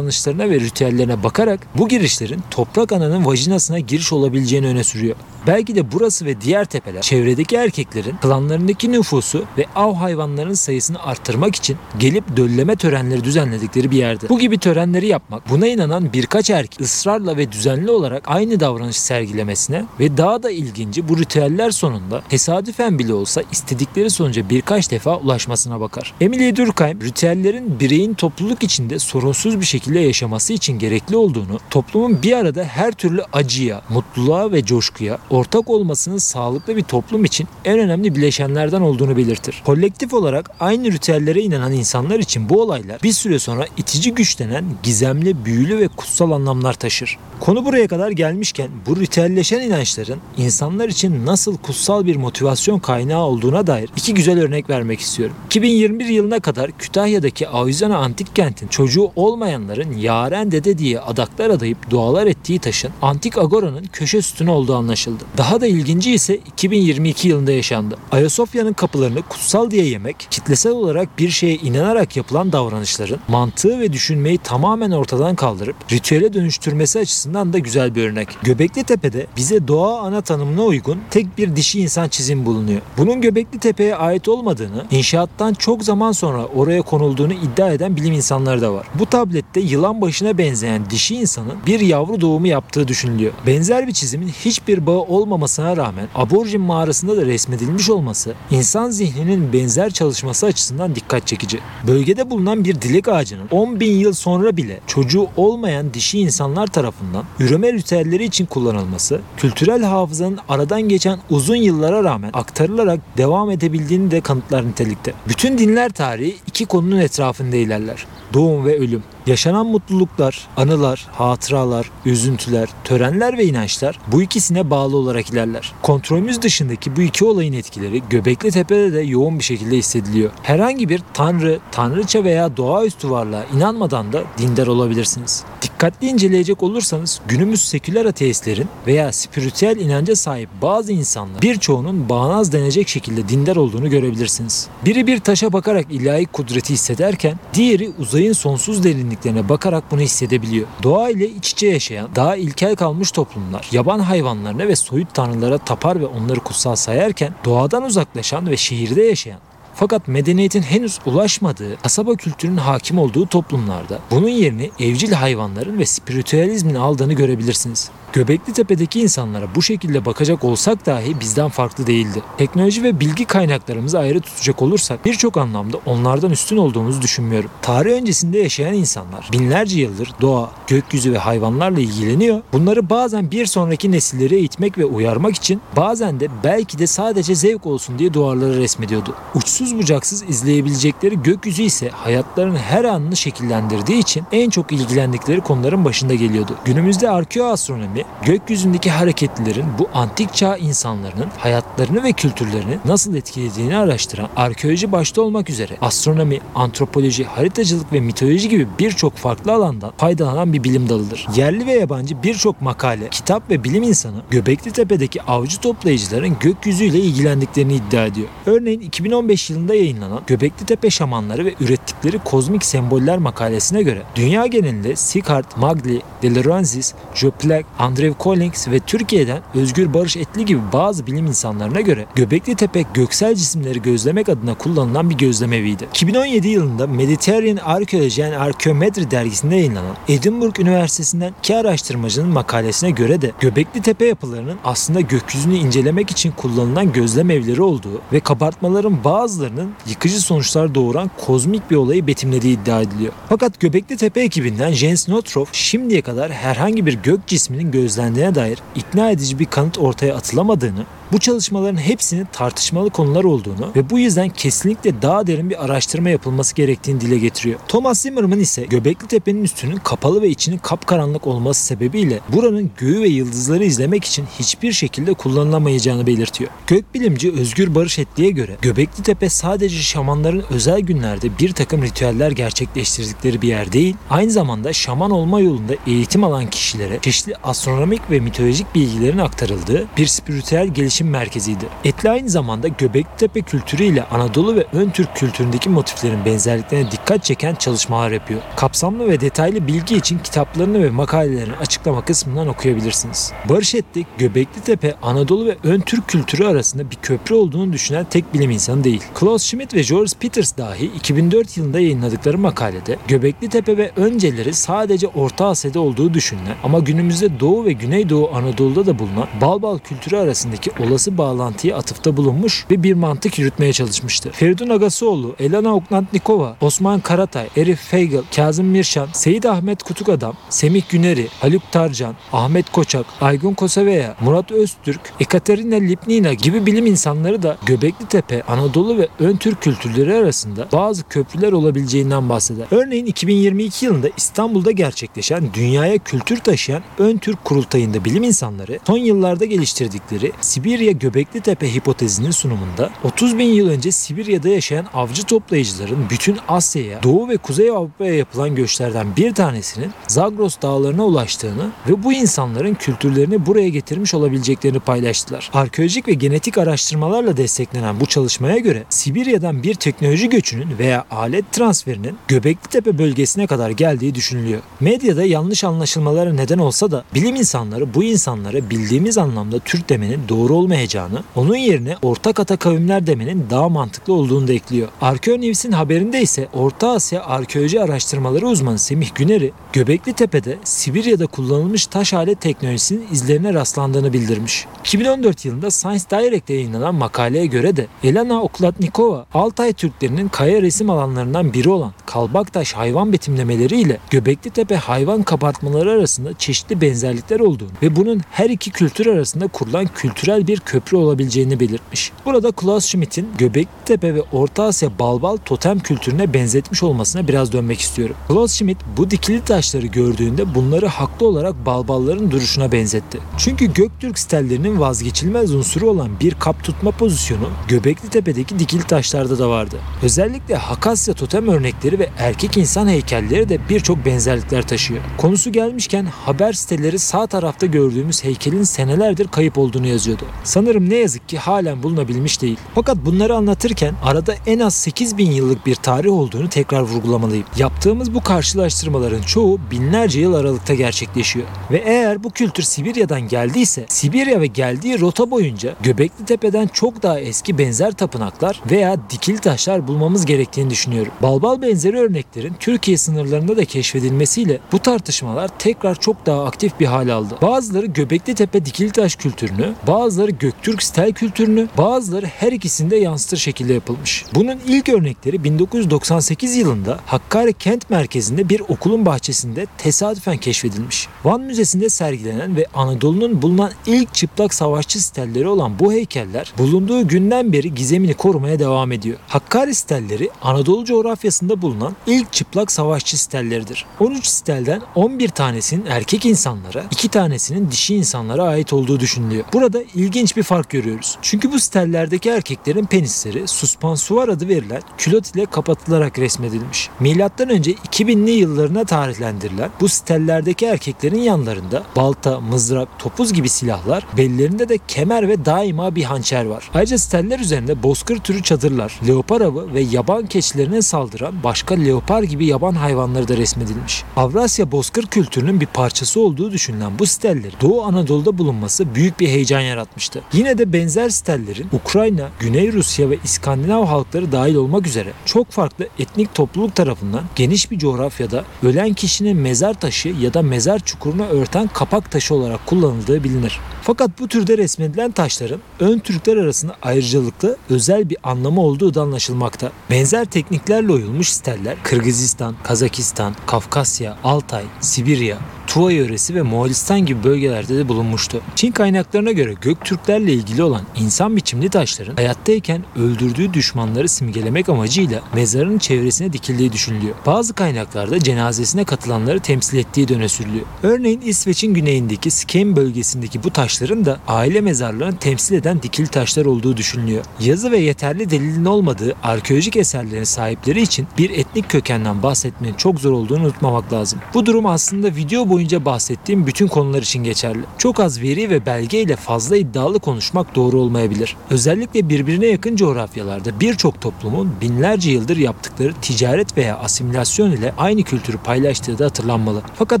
davranışlarına ve ritüellerine bakarak bu girişlerin toprak ananın vajinasına giriş olabileceğini öne sürüyor. Belki de burası ve diğer tepeler çevredeki erkeklerin klanlarındaki nüfusu ve av hayvanlarının sayısını arttırmak için gelip dölleme törenleri düzenledikleri bir yerde. Bu gibi törenleri yapmak buna inanan birkaç erkek ısrarla ve düzenli olarak aynı davranış sergilemesine ve daha da ilginci bu ritüeller sonunda tesadüfen bile olsa istedikleri sonuca birkaç defa ulaşmasına bakar. Emily Durkheim ritüellerin bireyin topluluk içinde sorunsuz bir şekilde yaşaması için gerekli olduğunu, toplumun bir arada her türlü acıya, mutluluğa ve coşkuya ortak olmasının sağlıklı bir toplum için en önemli bileşenlerden olduğunu belirtir. Kolektif olarak aynı ritüellere inanan insanlar için bu olaylar bir süre sonra itici güç denen gizemli, büyülü ve kutsal anlamlar taşır. Konu buraya kadar gelmişken bu ritüelleşen inançların insanlar için nasıl kutsal bir motivasyon kaynağı olduğuna dair iki güzel örnek vermek istiyorum. 2021 yılına kadar Kütahya'daki Avizana Antik Kent'in çocuğu olmayanların Yaren Dede diye adaklar adayıp dualar ettiği taşın Antik Agora'nın köşe sütunu olduğu anlaşıldı. Daha da ilginci ise 2022 yılında yaşandı. Ayasofya'nın kapılarını kutsal diye yemek, kitlesel olarak bir şeye inanarak yapılan davranışların mantığı ve düşünmeyi tamamen ortadan kaldırıp ritüele dönüştürmesi açısından da güzel bir örnek. Göbekli Tepe'de bize doğa ana tanımına uygun tek bir dişi insan çizim bulunuyor. Bunun Göbekli Tepe'ye ait olmadığını, inşaattan çok zaman sonra oraya konulduğunu iddia eden bilim insanları da var. Bu tablette yılan başına benzeyen dişi insanın bir yavru doğumu yaptığı düşünülüyor. Benzer bir çizimin hiçbir bağı olmamasına rağmen aborjin mağarasında da resmedilmiş olması insan zihninin benzer çalışması açısından dikkat çekici. Bölgede bulunan bir dilek ağacının 10 bin yıl sonra bile çocuğu olmayan dişi insanlar tarafından üreme ritüelleri için kullanılması, kültürel hafızanın aradan geçen uzun yıllara rağmen aktarılarak devam edebildiğini de kanıtlar nitelikte. Bütün dinler tarihi iki konunun etrafında ilerler. Doğum ve ölüm. Yaşanan mutluluklar, anılar, hatıralar, üzüntüler, törenler ve inançlar bu ikisine bağlı olarak ilerler. Kontrolümüz dışındaki bu iki olayın etkileri Göbekli Tepe'de de yoğun bir şekilde hissediliyor. Herhangi bir tanrı, tanrıça veya doğaüstü varlığa inanmadan da dindar olabilirsiniz. Dikkatli inceleyecek olursanız günümüz seküler ateistlerin veya spiritüel inanca sahip bazı insanlar birçoğunun bağnaz denecek şekilde dindar olduğunu görebilirsiniz. Biri bir taşa bakarak ilahi kudreti hissederken diğeri uzayın sonsuz derinliklerine bakarak bunu hissedebiliyor. Doğa ile iç içe yaşayan, daha ilkel kalmış toplumlar yaban hayvanlarına ve soyut tanrılara tapar ve onları kutsal sayarken doğadan uzaklaşan ve şehirde yaşayan fakat medeniyetin henüz ulaşmadığı, kasaba kültürünün hakim olduğu toplumlarda bunun yerini evcil hayvanların ve spiritüalizmin aldığını görebilirsiniz. Göbekli Tepe'deki insanlara bu şekilde bakacak olsak dahi bizden farklı değildi. Teknoloji ve bilgi kaynaklarımızı ayrı tutacak olursak birçok anlamda onlardan üstün olduğumuzu düşünmüyorum. Tarih öncesinde yaşayan insanlar binlerce yıldır doğa, gökyüzü ve hayvanlarla ilgileniyor. Bunları bazen bir sonraki nesillere eğitmek ve uyarmak için bazen de belki de sadece zevk olsun diye duvarları resmediyordu. Uçsuz bucaksız izleyebilecekleri gökyüzü ise hayatlarının her anını şekillendirdiği için en çok ilgilendikleri konuların başında geliyordu. Günümüzde arkeoastronomi gökyüzündeki hareketlilerin bu antik çağ insanlarının hayatlarını ve kültürlerini nasıl etkilediğini araştıran arkeoloji başta olmak üzere astronomi, antropoloji, haritacılık ve mitoloji gibi birçok farklı alandan faydalanan bir bilim dalıdır. Yerli ve yabancı birçok makale, kitap ve bilim insanı Göbekli Tepe'deki avcı toplayıcıların gökyüzüyle ilgilendiklerini iddia ediyor. Örneğin 2015 yılında yayınlanan Göbekli Tepe şamanları ve ürettikleri kozmik semboller makalesine göre dünya genelinde Sicard, Magli, Delarensis, Joplak, Andrew Collins ve Türkiye'den Özgür Barış Etli gibi bazı bilim insanlarına göre Göbekli Tepe göksel cisimleri gözlemek adına kullanılan bir gözlemeviydi. 2017 yılında Mediterranean Archaeology and Archaeometry dergisinde yayınlanan Edinburgh Üniversitesi'nden iki araştırmacının makalesine göre de Göbekli Tepe yapılarının aslında gökyüzünü incelemek için kullanılan gözlem evleri olduğu ve kabartmaların bazılarının yıkıcı sonuçlar doğuran kozmik bir olayı betimlediği iddia ediliyor. Fakat Göbekli Tepe ekibinden Jens Notroff şimdiye kadar herhangi bir gök cisminin gözlendiğine dair ikna edici bir kanıt ortaya atılamadığını bu çalışmaların hepsinin tartışmalı konular olduğunu ve bu yüzden kesinlikle daha derin bir araştırma yapılması gerektiğini dile getiriyor. Thomas Zimmerman ise Göbekli Tepe'nin üstünün kapalı ve içinin kapkaranlık olması sebebiyle buranın göğü ve yıldızları izlemek için hiçbir şekilde kullanılamayacağını belirtiyor. Gökbilimci Özgür Barış Etli'ye göre Göbekli Tepe sadece şamanların özel günlerde bir takım ritüeller gerçekleştirdikleri bir yer değil, aynı zamanda şaman olma yolunda eğitim alan kişilere çeşitli astronomik ve mitolojik bilgilerin aktarıldığı bir spiritüel gelişim merkeziydi. Etli aynı zamanda Göbekli Tepe kültürü ile Anadolu ve ön Türk kültüründeki motiflerin benzerliklerine dikkat çeken çalışmalar yapıyor. Kapsamlı ve detaylı bilgi için kitaplarını ve makalelerini açıklama kısmından okuyabilirsiniz. Barış Etlik, Göbekli Tepe, Anadolu ve ön Türk kültürü arasında bir köprü olduğunu düşünen tek bilim insanı değil. Klaus Schmidt ve George Peters dahi 2004 yılında yayınladıkları makalede Göbekli Tepe ve önceleri sadece Orta Asya'da olduğu düşünülen ama günümüzde Doğu ve Güneydoğu Anadolu'da da bulunan Balbal kültürü arasındaki olası bağlantıya atıfta bulunmuş ve bir mantık yürütmeye çalışmıştı. Feridun Agasoğlu, Elena Oknatnikova, Osman Karatay, Erif Feigl, Kazım Mirşan, Seyit Ahmet Kutukadam, Semih Güneri, Haluk Tarcan, Ahmet Koçak, Aygun Kosaveya, Murat Öztürk, Ekaterina Lipnina gibi bilim insanları da Göbekli Tepe, Anadolu ve ön Türk kültürleri arasında bazı köprüler olabileceğinden bahseder. Örneğin 2022 yılında İstanbul'da gerçekleşen dünyaya kültür taşıyan ön Türk kurultayında bilim insanları son yıllarda geliştirdikleri Sibirya Göbekli Tepe hipotezinin sunumunda 30 bin yıl önce Sibirya'da yaşayan avcı toplayıcıların bütün Asya'ya, Doğu ve Kuzey Avrupa'ya yapılan göçlerden bir tanesinin Zagros dağlarına ulaştığını ve bu insanların kültürlerini buraya getirmiş olabileceklerini paylaştılar. Arkeolojik ve genetik araştırmalarla desteklenen bu çalışmaya göre Sibirya'dan bir teknoloji göçünün veya alet transferinin Göbekli Tepe bölgesine kadar geldiği düşünülüyor. Medyada yanlış anlaşılmalara neden olsa da bilim insanları bu insanlara bildiğimiz anlamda Türk demenin doğru olmayacağını, onun yerine ortak ata kavimler demenin daha mantıklı olduğunu da ekliyor. Arkeon News'in haberinde ise Orta Asya Arkeoloji Araştırmaları uzmanı Semih Güner'i Göbekli Tepe'de Sibirya'da kullanılmış taş alet teknolojisinin izlerine rastlandığını bildirmiş. 2014 yılında Science Direct'te yayınlanan makaleye göre de Elena Oklatnikova, Altay Türklerinin kaya resim alanlarından biri olan Kalbaktaş hayvan betimlemeleriyle Göbekli Tepe hayvan kabartmaları arasında çeşitli benzerlikler olduğunu ve bunun her iki kültür arasında kurulan kültürel bir köprü olabileceğini belirtmiş. Burada Klaus Schmidt'in Göbekli Tepe ve Orta Asya balbal totem kültürüne benzetmiş olmasına biraz dönmek istiyorum. Klaus Schmidt bu dikili taşları gördüğünde bunları haklı olarak balbalların duruşuna benzetti. Çünkü Göktürk stellerinin vazgeçilmez unsuru olan bir kap tutma pozisyonu Göbekli Tepe'deki dikili taşlarda da vardı. Özellikle Hakasya totem örnekleri ve erkek insan heykelleri de birçok benzerlikler taşıyor. Konusu gelmişken haber siteleri sağ tarafta gördüğümüz heykelin senelerdir kayıp olduğunu yazıyordu. Sanırım ne yazık ki halen bulunabilmiş değil. Fakat bunları anlatırken arada en az 8000 yıllık bir tarih olduğunu tekrar vurgulamalıyım. Yaptığımız bu karşılaştırmaların çoğu binlerce yıl aralıkta gerçekleşiyor. Ve eğer bu kültür Sibirya'dan geldiyse Sibirya ve geldiği rota boyunca Göbekli Tepe'den çok daha eski benzer tapınaklar veya dikili taşlar bulmamız gerektiğini düşünüyorum. Balbal benzeri örneklerin Türkiye sınırlarında da keşfedilmesiyle bu tartışmalar tekrar çok daha aktif bir hal aldı. Bazıları Göbekli Tepe dikili taş kültürünü, bazıları Göktürk stel kültürünü, bazıları her ikisinde yansıtır şekilde yapılmış. Bunun ilk örnekleri 1998 yılında Hakkari kent merkezinde bir okulun bahçesinde tesadüfen keşfedilmiş. Van Müzesi'nde sergilenen ve Anadolu'nun bulunan ilk çıplak savaşçı stelleri olan bu heykeller bulunduğu günden beri gizemini korumaya devam ediyor. Hakkari stelleri Anadolu coğrafyasında bulunan ilk çıplak savaşçı stelleridir. 13 stelden 11 tanesinin erkek insanlara, 2 tanesinin dişi insanlara ait olduğu düşünülüyor. Burada ilgi ilginç bir fark görüyoruz. Çünkü bu stellerdeki erkeklerin penisleri suspansuar adı verilen külot ile kapatılarak resmedilmiş. Milattan önce 2000'li yıllarına tarihlendirilen bu stellerdeki erkeklerin yanlarında balta, mızrak, topuz gibi silahlar, bellerinde de kemer ve daima bir hançer var. Ayrıca steller üzerinde bozkır türü çadırlar, leopar avı ve yaban keçilerine saldıran başka leopar gibi yaban hayvanları da resmedilmiş. Avrasya bozkır kültürünün bir parçası olduğu düşünülen bu steller Doğu Anadolu'da bulunması büyük bir heyecan yaratmıştı. Yine de benzer stellerin Ukrayna, Güney Rusya ve İskandinav halkları dahil olmak üzere çok farklı etnik topluluk tarafından geniş bir coğrafyada ölen kişinin mezar taşı ya da mezar çukuruna örten kapak taşı olarak kullanıldığı bilinir. Fakat bu türde resmedilen taşların ön Türkler arasında ayrıcalıklı özel bir anlamı olduğu da anlaşılmakta. Benzer tekniklerle oyulmuş steller Kırgızistan, Kazakistan, Kafkasya, Altay, Sibirya, Tuva yöresi ve Moğolistan gibi bölgelerde de bulunmuştu. Çin kaynaklarına göre Göktürklerle ilgili olan insan biçimli taşların hayattayken öldürdüğü düşmanları simgelemek amacıyla mezarın çevresine dikildiği düşünülüyor. Bazı kaynaklarda cenazesine katılanları temsil ettiği de öne sürülüyor. Örneğin İsveç'in güneyindeki Skem bölgesindeki bu taşların da aile mezarlarını temsil eden dikili taşlar olduğu düşünülüyor. Yazı ve yeterli delilin olmadığı arkeolojik eserlerin sahipleri için bir etnik kökenden bahsetmenin çok zor olduğunu unutmamak lazım. Bu durum aslında video boyunca bahsettiğim bütün konular için geçerli. Çok az veri ve belge ile fazla iddialı konuşmak doğru olmayabilir. Özellikle birbirine yakın coğrafyalarda birçok toplumun binlerce yıldır yaptıkları ticaret veya asimilasyon ile aynı kültürü paylaştığı da hatırlanmalı. Fakat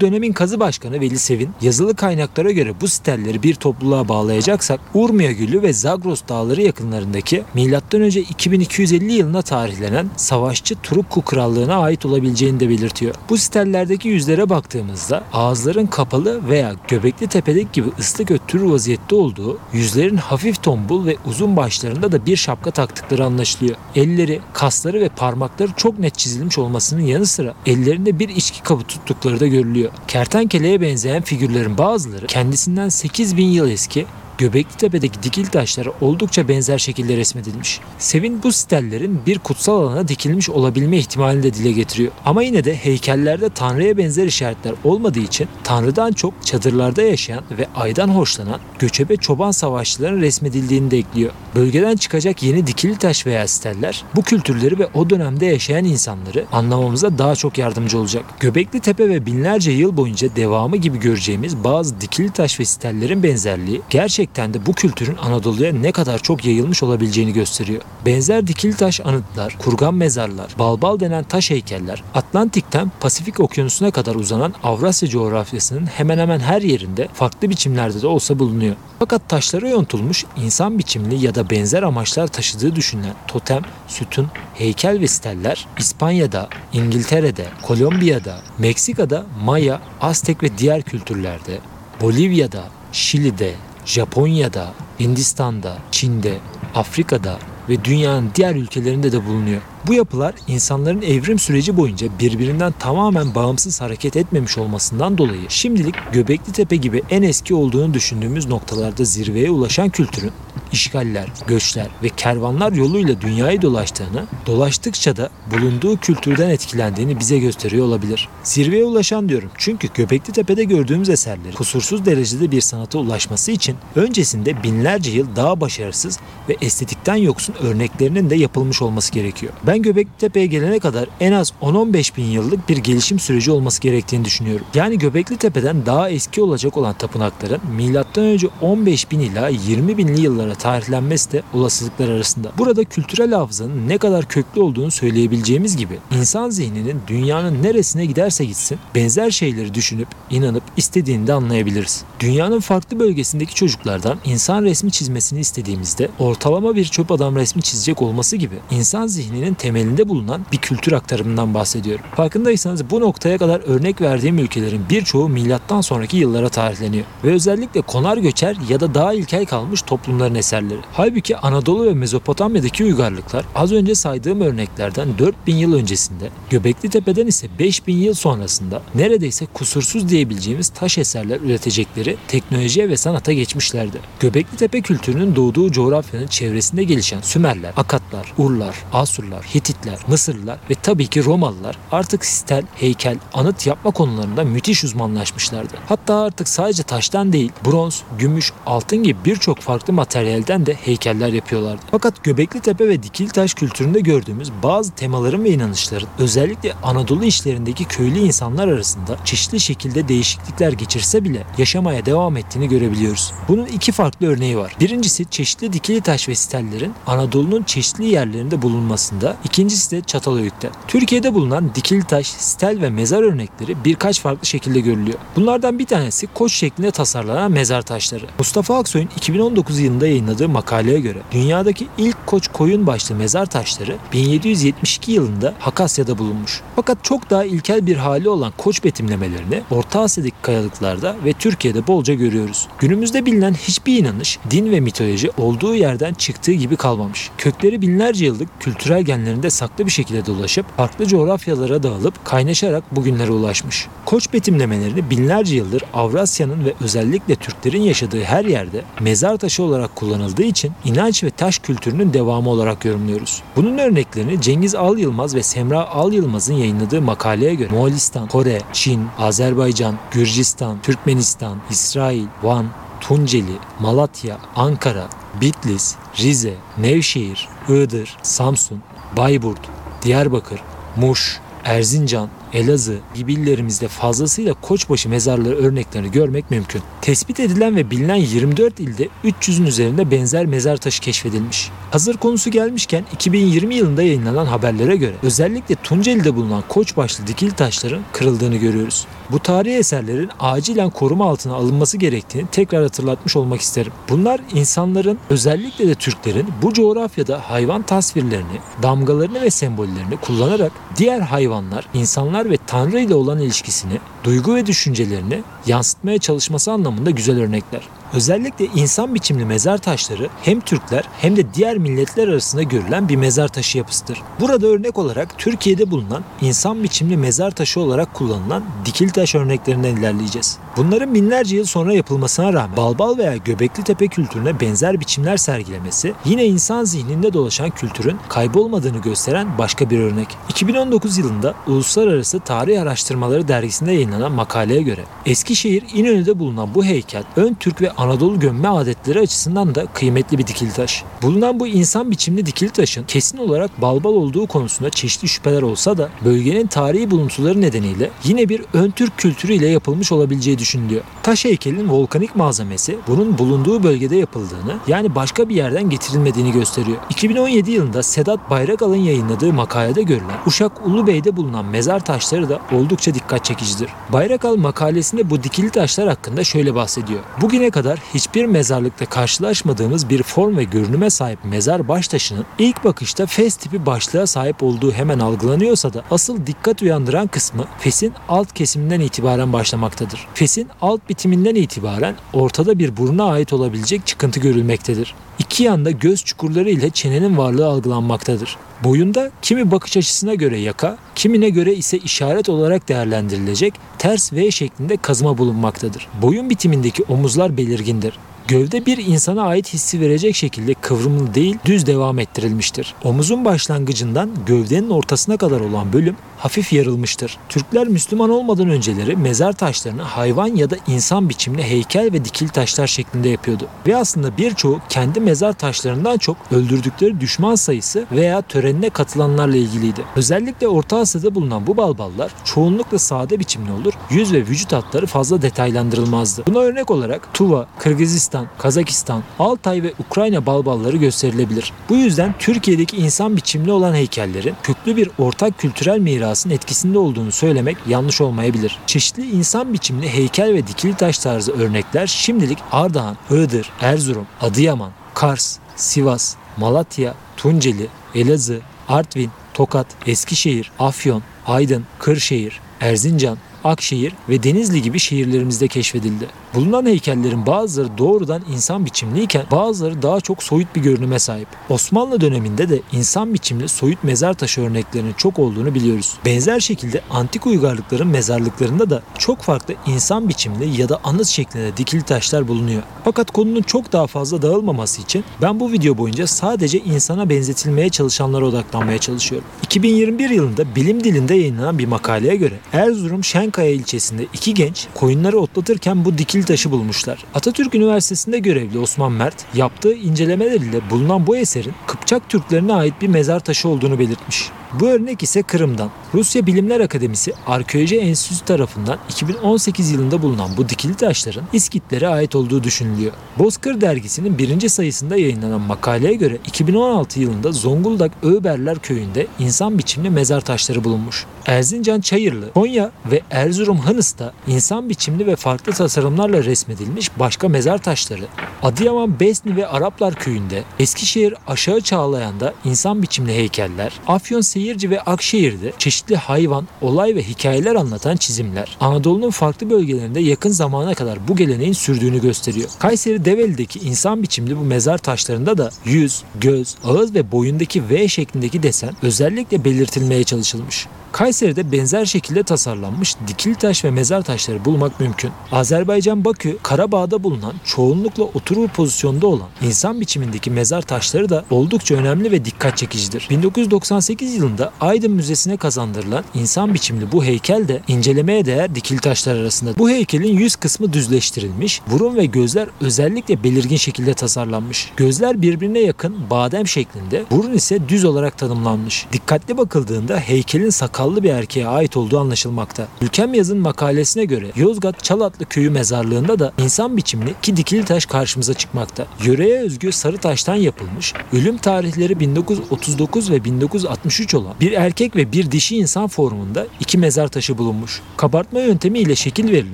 dönemin kazı başkanı Veli Sevin yazılı kaynaklara göre bu stelleri bir topluluğa bağlayacaksak Urmia Gölü ve Zagros Dağları yakınlarındaki M.Ö. 2250 yılına tarihlenen savaşçı Turukku Krallığı'na ait olabileceğini de belirtiyor. Bu stellerdeki yüzlere baktığımızda ağızların kapalı veya göbekli tepedeki gibi ıslık öttürür vaziyette olduğu, yüzlerin hafif tombul ve uzun başlarında da bir şapka taktıkları anlaşılıyor. Elleri, kasları ve parmakları çok net çizilmiş olmasının yanı sıra ellerinde bir içki kabı tuttukları da görülüyor. Kertenkeleye benzeyen figürlerin bazıları kendisinden 8000 yıl eski Göbekli Tepe'deki dikil taşları oldukça benzer şekilde resmedilmiş. Sevin bu stellerin bir kutsal alana dikilmiş olabilme ihtimalini de dile getiriyor. Ama yine de heykellerde Tanrı'ya benzer işaretler olmadığı için Tanrı'dan çok çadırlarda yaşayan ve aydan hoşlanan göçebe çoban savaşçıların resmedildiğini de ekliyor. Bölgeden çıkacak yeni dikili taş veya steller bu kültürleri ve o dönemde yaşayan insanları anlamamıza daha çok yardımcı olacak. Göbekli Tepe ve binlerce yıl boyunca devamı gibi göreceğimiz bazı dikili taş ve stellerin benzerliği gerçekten gerçekten de bu kültürün Anadolu'ya ne kadar çok yayılmış olabileceğini gösteriyor. Benzer dikili taş anıtlar, kurgan mezarlar, balbal denen taş heykeller, Atlantik'ten Pasifik okyanusuna kadar uzanan Avrasya coğrafyasının hemen hemen her yerinde farklı biçimlerde de olsa bulunuyor. Fakat taşlara yontulmuş insan biçimli ya da benzer amaçlar taşıdığı düşünülen totem, sütun, heykel ve steller İspanya'da, İngiltere'de, Kolombiya'da, Meksika'da, Maya, Aztek ve diğer kültürlerde, Bolivya'da, Şili'de, Japonya'da, Hindistan'da, Çin'de, Afrika'da ve dünyanın diğer ülkelerinde de bulunuyor. Bu yapılar insanların evrim süreci boyunca birbirinden tamamen bağımsız hareket etmemiş olmasından dolayı şimdilik Göbekli Tepe gibi en eski olduğunu düşündüğümüz noktalarda zirveye ulaşan kültürün işgaller, göçler ve kervanlar yoluyla dünyayı dolaştığını, dolaştıkça da bulunduğu kültürden etkilendiğini bize gösteriyor olabilir. Zirveye ulaşan diyorum çünkü Göbekli Tepe'de gördüğümüz eserlerin kusursuz derecede bir sanata ulaşması için öncesinde binlerce yıl daha başarısız ve estetikten yoksun örneklerinin de yapılmış olması gerekiyor. Ben Göbekli Tepe'ye gelene kadar en az 10-15 bin yıllık bir gelişim süreci olması gerektiğini düşünüyorum. Yani Göbekli Tepe'den daha eski olacak olan tapınakların M.Ö. 15 bin ila 20 binli yıllara tarihlenmesi de olasılıklar arasında. Burada kültürel hafızanın ne kadar köklü olduğunu söyleyebileceğimiz gibi insan zihninin dünyanın neresine giderse gitsin benzer şeyleri düşünüp inanıp istediğini de anlayabiliriz. Dünyanın farklı bölgesindeki çocuklardan insan resmi çizmesini istediğimizde ortalama bir çöp adam resmi çizecek olması gibi insan zihninin temelinde bulunan bir kültür aktarımından bahsediyorum. Farkındaysanız bu noktaya kadar örnek verdiğim ülkelerin birçoğu milattan sonraki yıllara tarihleniyor ve özellikle konar göçer ya da daha ilkel kalmış toplumların eserleri. Halbuki Anadolu ve Mezopotamya'daki uygarlıklar az önce saydığım örneklerden 4000 yıl öncesinde, Göbekli Tepe'den ise 5000 yıl sonrasında neredeyse kusursuz diyebileceğimiz taş eserler üretecekleri teknolojiye ve sanata geçmişlerdi. Göbekli Tepe kültürünün doğduğu coğrafyanın çevresinde gelişen Sümerler, Akatlar, Urlar, Asurlar, Hititler, Mısırlılar ve tabii ki Romalılar artık stel, heykel, anıt yapma konularında müthiş uzmanlaşmışlardı. Hatta artık sadece taştan değil, bronz, gümüş, altın gibi birçok farklı materyalden de heykeller yapıyorlardı. Fakat Göbekli Tepe ve Dikili Taş kültüründe gördüğümüz bazı temaların ve inanışların özellikle Anadolu işlerindeki köylü insanlar arasında çeşitli şekilde değişiklikler geçirse bile yaşamaya devam ettiğini görebiliyoruz. Bunun iki farklı örneği var. Birincisi çeşitli dikili taş ve stellerin Anadolu'nun çeşitli yerlerinde bulunmasında, ikincisi de Çatalhöyük'te. Türkiye'de bulunan dikili taş, stel ve mezar örnekleri birkaç farklı şekilde görülüyor. Bunlardan bir tanesi koç şeklinde tasarlanan mezar taşları. Mustafa Aksoy'un 2019 yılında yayınladığı makaleye göre dünyadaki ilk koç koyun başlı mezar taşları 1772 yılında Hakasya'da bulunmuş. Fakat çok daha ilkel bir hali olan koç betimlemelerini Orta Asya'daki kayalıklarda ve Türkiye'de bolca görüyoruz. Günümüzde bilinen hiçbir inanış, din ve mitoloji olduğu yerden çıktığı gibi kalmamış. Kökleri binlerce yıllık kültürel genlerinde saklı bir şekilde dolaşıp farklı coğrafyalara dağılıp kaynaşarak bugünlere ulaşmış. Koç betimlemelerini binlerce yıldır Avrasya'nın ve özellikle Türklerin yaşadığı her yerde mezar taşı olarak kullanıldığı için inanç ve taş kültürünün devamı olarak yorumluyoruz. Bunun örneklerini Cengiz Al Yılmaz ve Semra Al Yılmaz'ın yayınladığı makaleye göre Moğolistan, Kore, Çin, Azerbaycan, Gürcistan, Türkmenistan, İsrail, Van, Tunceli, Malatya, Ankara, Bitlis, Rize, Nevşehir, Iğdır, Samsun, Bayburt, Diyarbakır, Muş, Erzincan, Elazığ gibi illerimizde fazlasıyla koçbaşı mezarları örneklerini görmek mümkün. Tespit edilen ve bilinen 24 ilde 300'ün üzerinde benzer mezar taşı keşfedilmiş. Hazır konusu gelmişken 2020 yılında yayınlanan haberlere göre özellikle Tunceli'de bulunan koçbaşlı dikil taşların kırıldığını görüyoruz. Bu tarihi eserlerin acilen koruma altına alınması gerektiğini tekrar hatırlatmış olmak isterim. Bunlar insanların özellikle de Türklerin bu coğrafyada hayvan tasvirlerini, damgalarını ve sembollerini kullanarak diğer hayvanlar, insanlar ve Tanrı ile olan ilişkisini, duygu ve düşüncelerini yansıtmaya çalışması anlamında güzel örnekler. Özellikle insan biçimli mezar taşları hem Türkler hem de diğer milletler arasında görülen bir mezar taşı yapısıdır. Burada örnek olarak Türkiye'de bulunan insan biçimli mezar taşı olarak kullanılan dikil taş örneklerinden ilerleyeceğiz. Bunların binlerce yıl sonra yapılmasına rağmen Balbal veya Göbekli Tepe kültürüne benzer biçimler sergilemesi yine insan zihninde dolaşan kültürün kaybolmadığını gösteren başka bir örnek. 2019 yılında Uluslararası Tarih Araştırmaları dergisinde yayınlanan makaleye göre Eskişehir İnönü'de bulunan bu heykel ön Türk ve Anadolu gömme adetleri açısından da kıymetli bir dikili taş. Bulunan bu insan biçimli dikili taşın kesin olarak balbal olduğu konusunda çeşitli şüpheler olsa da bölgenin tarihi buluntuları nedeniyle yine bir ön Türk kültürü ile yapılmış olabileceği düşünülüyor. Taş heykelin volkanik malzemesi bunun bulunduğu bölgede yapıldığını yani başka bir yerden getirilmediğini gösteriyor. 2017 yılında Sedat Bayrakal'ın yayınladığı makalede görülen Uşak Ulubey'de bulunan mezar taşları da oldukça dikkat çekicidir. Bayrakal makalesinde bu dikili taşlar hakkında şöyle bahsediyor. Bugüne kadar hiçbir mezarlıkta karşılaşmadığımız bir form ve görünüme sahip mezar baş taşının ilk bakışta fes tipi başlığa sahip olduğu hemen algılanıyorsa da asıl dikkat uyandıran kısmı fesin alt kesiminden itibaren başlamaktadır. Fesin alt bitiminden itibaren ortada bir buruna ait olabilecek çıkıntı görülmektedir. İki yanda göz çukurları ile çenenin varlığı algılanmaktadır. Boyunda kimi bakış açısına göre yaka, kimine göre ise işaret olarak değerlendirilecek ters V şeklinde kazıma bulunmaktadır. Boyun bitimindeki omuzlar belirgindir. Gövde bir insana ait hissi verecek şekilde kıvrımlı değil düz devam ettirilmiştir. Omuzun başlangıcından gövdenin ortasına kadar olan bölüm hafif yarılmıştır. Türkler Müslüman olmadan önceleri mezar taşlarını hayvan ya da insan biçimli heykel ve dikil taşlar şeklinde yapıyordu. Ve aslında birçoğu kendi mezar taşlarından çok öldürdükleri düşman sayısı veya törenine katılanlarla ilgiliydi. Özellikle Orta Asya'da bulunan bu balballar çoğunlukla sade biçimli olur, yüz ve vücut hatları fazla detaylandırılmazdı. Buna örnek olarak Tuva, Kırgızistan, Kazakistan, Altay ve Ukrayna balbalları gösterilebilir. Bu yüzden Türkiye'deki insan biçimli olan heykellerin köklü bir ortak kültürel mirasın etkisinde olduğunu söylemek yanlış olmayabilir. Çeşitli insan biçimli heykel ve dikili taş tarzı örnekler şimdilik Ardahan, Iğdır, Erzurum, Adıyaman, Kars, Sivas, Malatya, Tunceli, Elazığ, Artvin, Tokat, Eskişehir, Afyon, Aydın, Kırşehir, Erzincan, Akşehir ve Denizli gibi şehirlerimizde keşfedildi. Bulunan heykellerin bazıları doğrudan insan biçimliyken bazıları daha çok soyut bir görünüme sahip. Osmanlı döneminde de insan biçimli soyut mezar taşı örneklerinin çok olduğunu biliyoruz. Benzer şekilde antik uygarlıkların mezarlıklarında da çok farklı insan biçimli ya da anıt şeklinde dikili taşlar bulunuyor. Fakat konunun çok daha fazla dağılmaması için ben bu video boyunca sadece insana benzetilmeye çalışanlara odaklanmaya çalışıyorum. 2021 yılında bilim dilinde yayınlanan bir makaleye göre Erzurum Şenkaya ilçesinde iki genç koyunları otlatırken bu dikili taşı bulmuşlar. Atatürk Üniversitesi'nde görevli Osman Mert yaptığı incelemeleriyle bulunan bu eserin Kıpçak Türklerine ait bir mezar taşı olduğunu belirtmiş. Bu örnek ise Kırım'dan. Rusya Bilimler Akademisi Arkeoloji Enstitüsü tarafından 2018 yılında bulunan bu dikili taşların İskitlere ait olduğu düşünülüyor. Bozkır dergisinin birinci sayısında yayınlanan makaleye göre 2016 yılında Zonguldak Öberler köyünde insan biçimli mezar taşları bulunmuş. Erzincan Çayırlı, Konya ve Erzurum Hınıs'ta insan biçimli ve farklı tasarımlarla resmedilmiş başka mezar taşları, Adıyaman Besni ve Araplar köyünde, Eskişehir Aşağı Çağlayan'da insan biçimli heykeller, Afyon Seyirci ve Akşehir'de çeşitli hayvan, olay ve hikayeler anlatan çizimler, Anadolu'nun farklı bölgelerinde yakın zamana kadar bu geleneğin sürdüğünü gösteriyor. Kayseri Develi'deki insan biçimli bu mezar taşlarında da yüz, göz, ağız ve boyundaki V şeklindeki desen özellikle belirtilmeye çalışılmış. Kayseri'de benzer şekilde tasarlanmış dikili taş ve mezar taşları bulmak mümkün. Azerbaycan Bakü, Karabağ'da bulunan çoğunlukla oturur pozisyonda olan insan biçimindeki mezar taşları da oldukça önemli ve dikkat çekicidir. 1998 yılında Aydın Müzesi'ne kazandırılan insan biçimli bu heykel de incelemeye değer dikili taşlar arasında. Bu heykelin yüz kısmı düzleştirilmiş, burun ve gözler özellikle belirgin şekilde tasarlanmış. Gözler birbirine yakın badem şeklinde, burun ise düz olarak tanımlanmış. Dikkatli bakıldığında heykelin sakallı bir erkeğe ait olduğu anlaşılmakta. Ülkem Yaz'ın makalesine göre Yozgat Çalatlı köyü mezarlığında da insan biçimli iki dikili taş karşımıza çıkmakta. Yöreye özgü sarı taştan yapılmış, ölüm tarihleri 1939 ve 1963 olan bir erkek ve bir dişi insan formunda iki mezar taşı bulunmuş. Kabartma yöntemiyle şekil verilen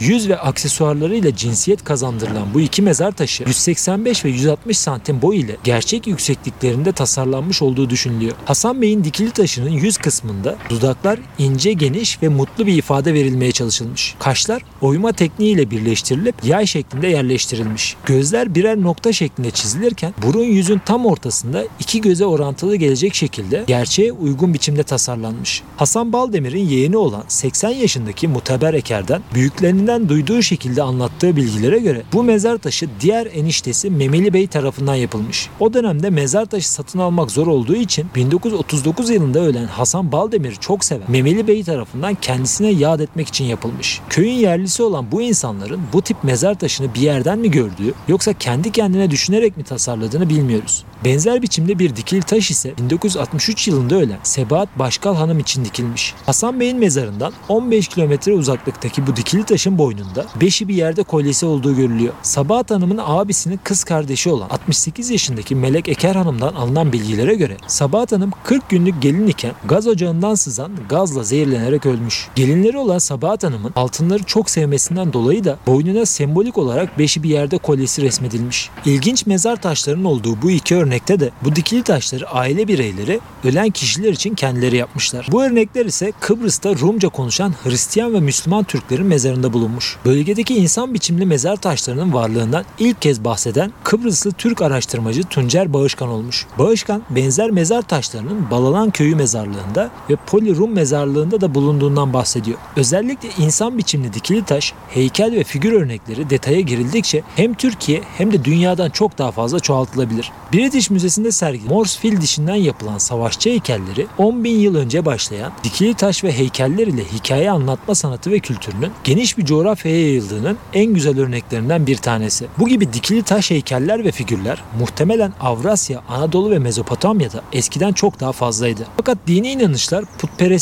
yüz ve aksesuarlarıyla cinsiyet kazandırılan bu iki mezar taşı 185 ve 160 santim boy ile gerçek yüksekliklerinde tasarlanmış olduğu düşünülüyor. Hasan Bey'in dikili taşının yüz kısmında dudaklar ince, geniş ve mutlu bir ifade verilmeye çalışılmış. Kaşlar oyma tekniğiyle birleştirilip yay şeklinde yerleştirilmiş. Gözler birer nokta şeklinde çizilirken burun yüzün tam ortasında iki göze orantılı gelecek şekilde gerçeğe uygun biçimde tasarlanmış. Hasan Baldemir'in yeğeni olan 80 yaşındaki Muteber Eker'den büyüklerinden duyduğu şekilde anlattığı bilgilere göre bu mezar taşı diğer eniştesi Memeli Bey tarafından yapılmış. O dönemde mezar taşı satın almak zor olduğu için 1939 yılında ölen Hasan Baldemir'i çok seven Memeli Bey tarafından kendisine yad etmek için yapılmış. Köyün yerlisi olan bu insanların bu tip mezar taşını bir yerden mi gördüğü yoksa kendi kendine düşünerek mi tasarladığını bilmiyoruz. Benzer biçimde bir dikili taş ise 1963 yılında ölen Sebahat Başkal Hanım için dikilmiş. Hasan Bey'in mezarından 15 kilometre uzaklıktaki bu dikili taşın boynunda beşi bir yerde kolyesi olduğu görülüyor. Sabahat Hanım'ın abisinin kız kardeşi olan 68 yaşındaki Melek Eker Hanım'dan alınan bilgilere göre Sabahat Hanım 40 günlük gelin iken gaz ocağından sızan gazla zehirlenerek ölmüş. Gelinleri olan Sabahat Hanım'ın altınları çok sevmesinden dolayı da boynuna sembolik olarak beşi bir yerde kolyesi resmedilmiş. İlginç mezar taşlarının olduğu bu iki örnekte de bu dikili taşları aile bireyleri ölen kişiler için kendileri yapmışlar. Bu örnekler ise Kıbrıs'ta Rumca konuşan Hristiyan ve Müslüman Türklerin mezarında bulunmuş. Bölgedeki insan biçimli mezar taşlarının varlığından ilk kez bahseden Kıbrıslı Türk araştırmacı Tuncer Bağışkan olmuş. Bağışkan benzer mezar taşlarının Balalan Köyü mezarlığında ve Poli Rum mezarlığında da bulunduğundan bahsediyor. Özellikle insan biçimli dikili taş, heykel ve figür örnekleri detaya girildikçe hem Türkiye hem de dünyadan çok daha fazla çoğaltılabilir. British Müzesi'nde sergili Morse fil dişinden yapılan savaşçı heykelleri 10 bin yıl önce başlayan dikili taş ve heykeller ile hikaye anlatma sanatı ve kültürünün geniş bir coğrafyaya yayıldığının en güzel örneklerinden bir tanesi. Bu gibi dikili taş heykeller ve figürler muhtemelen Avrasya, Anadolu ve Mezopotamya'da eskiden çok daha fazlaydı. Fakat dini inanışlar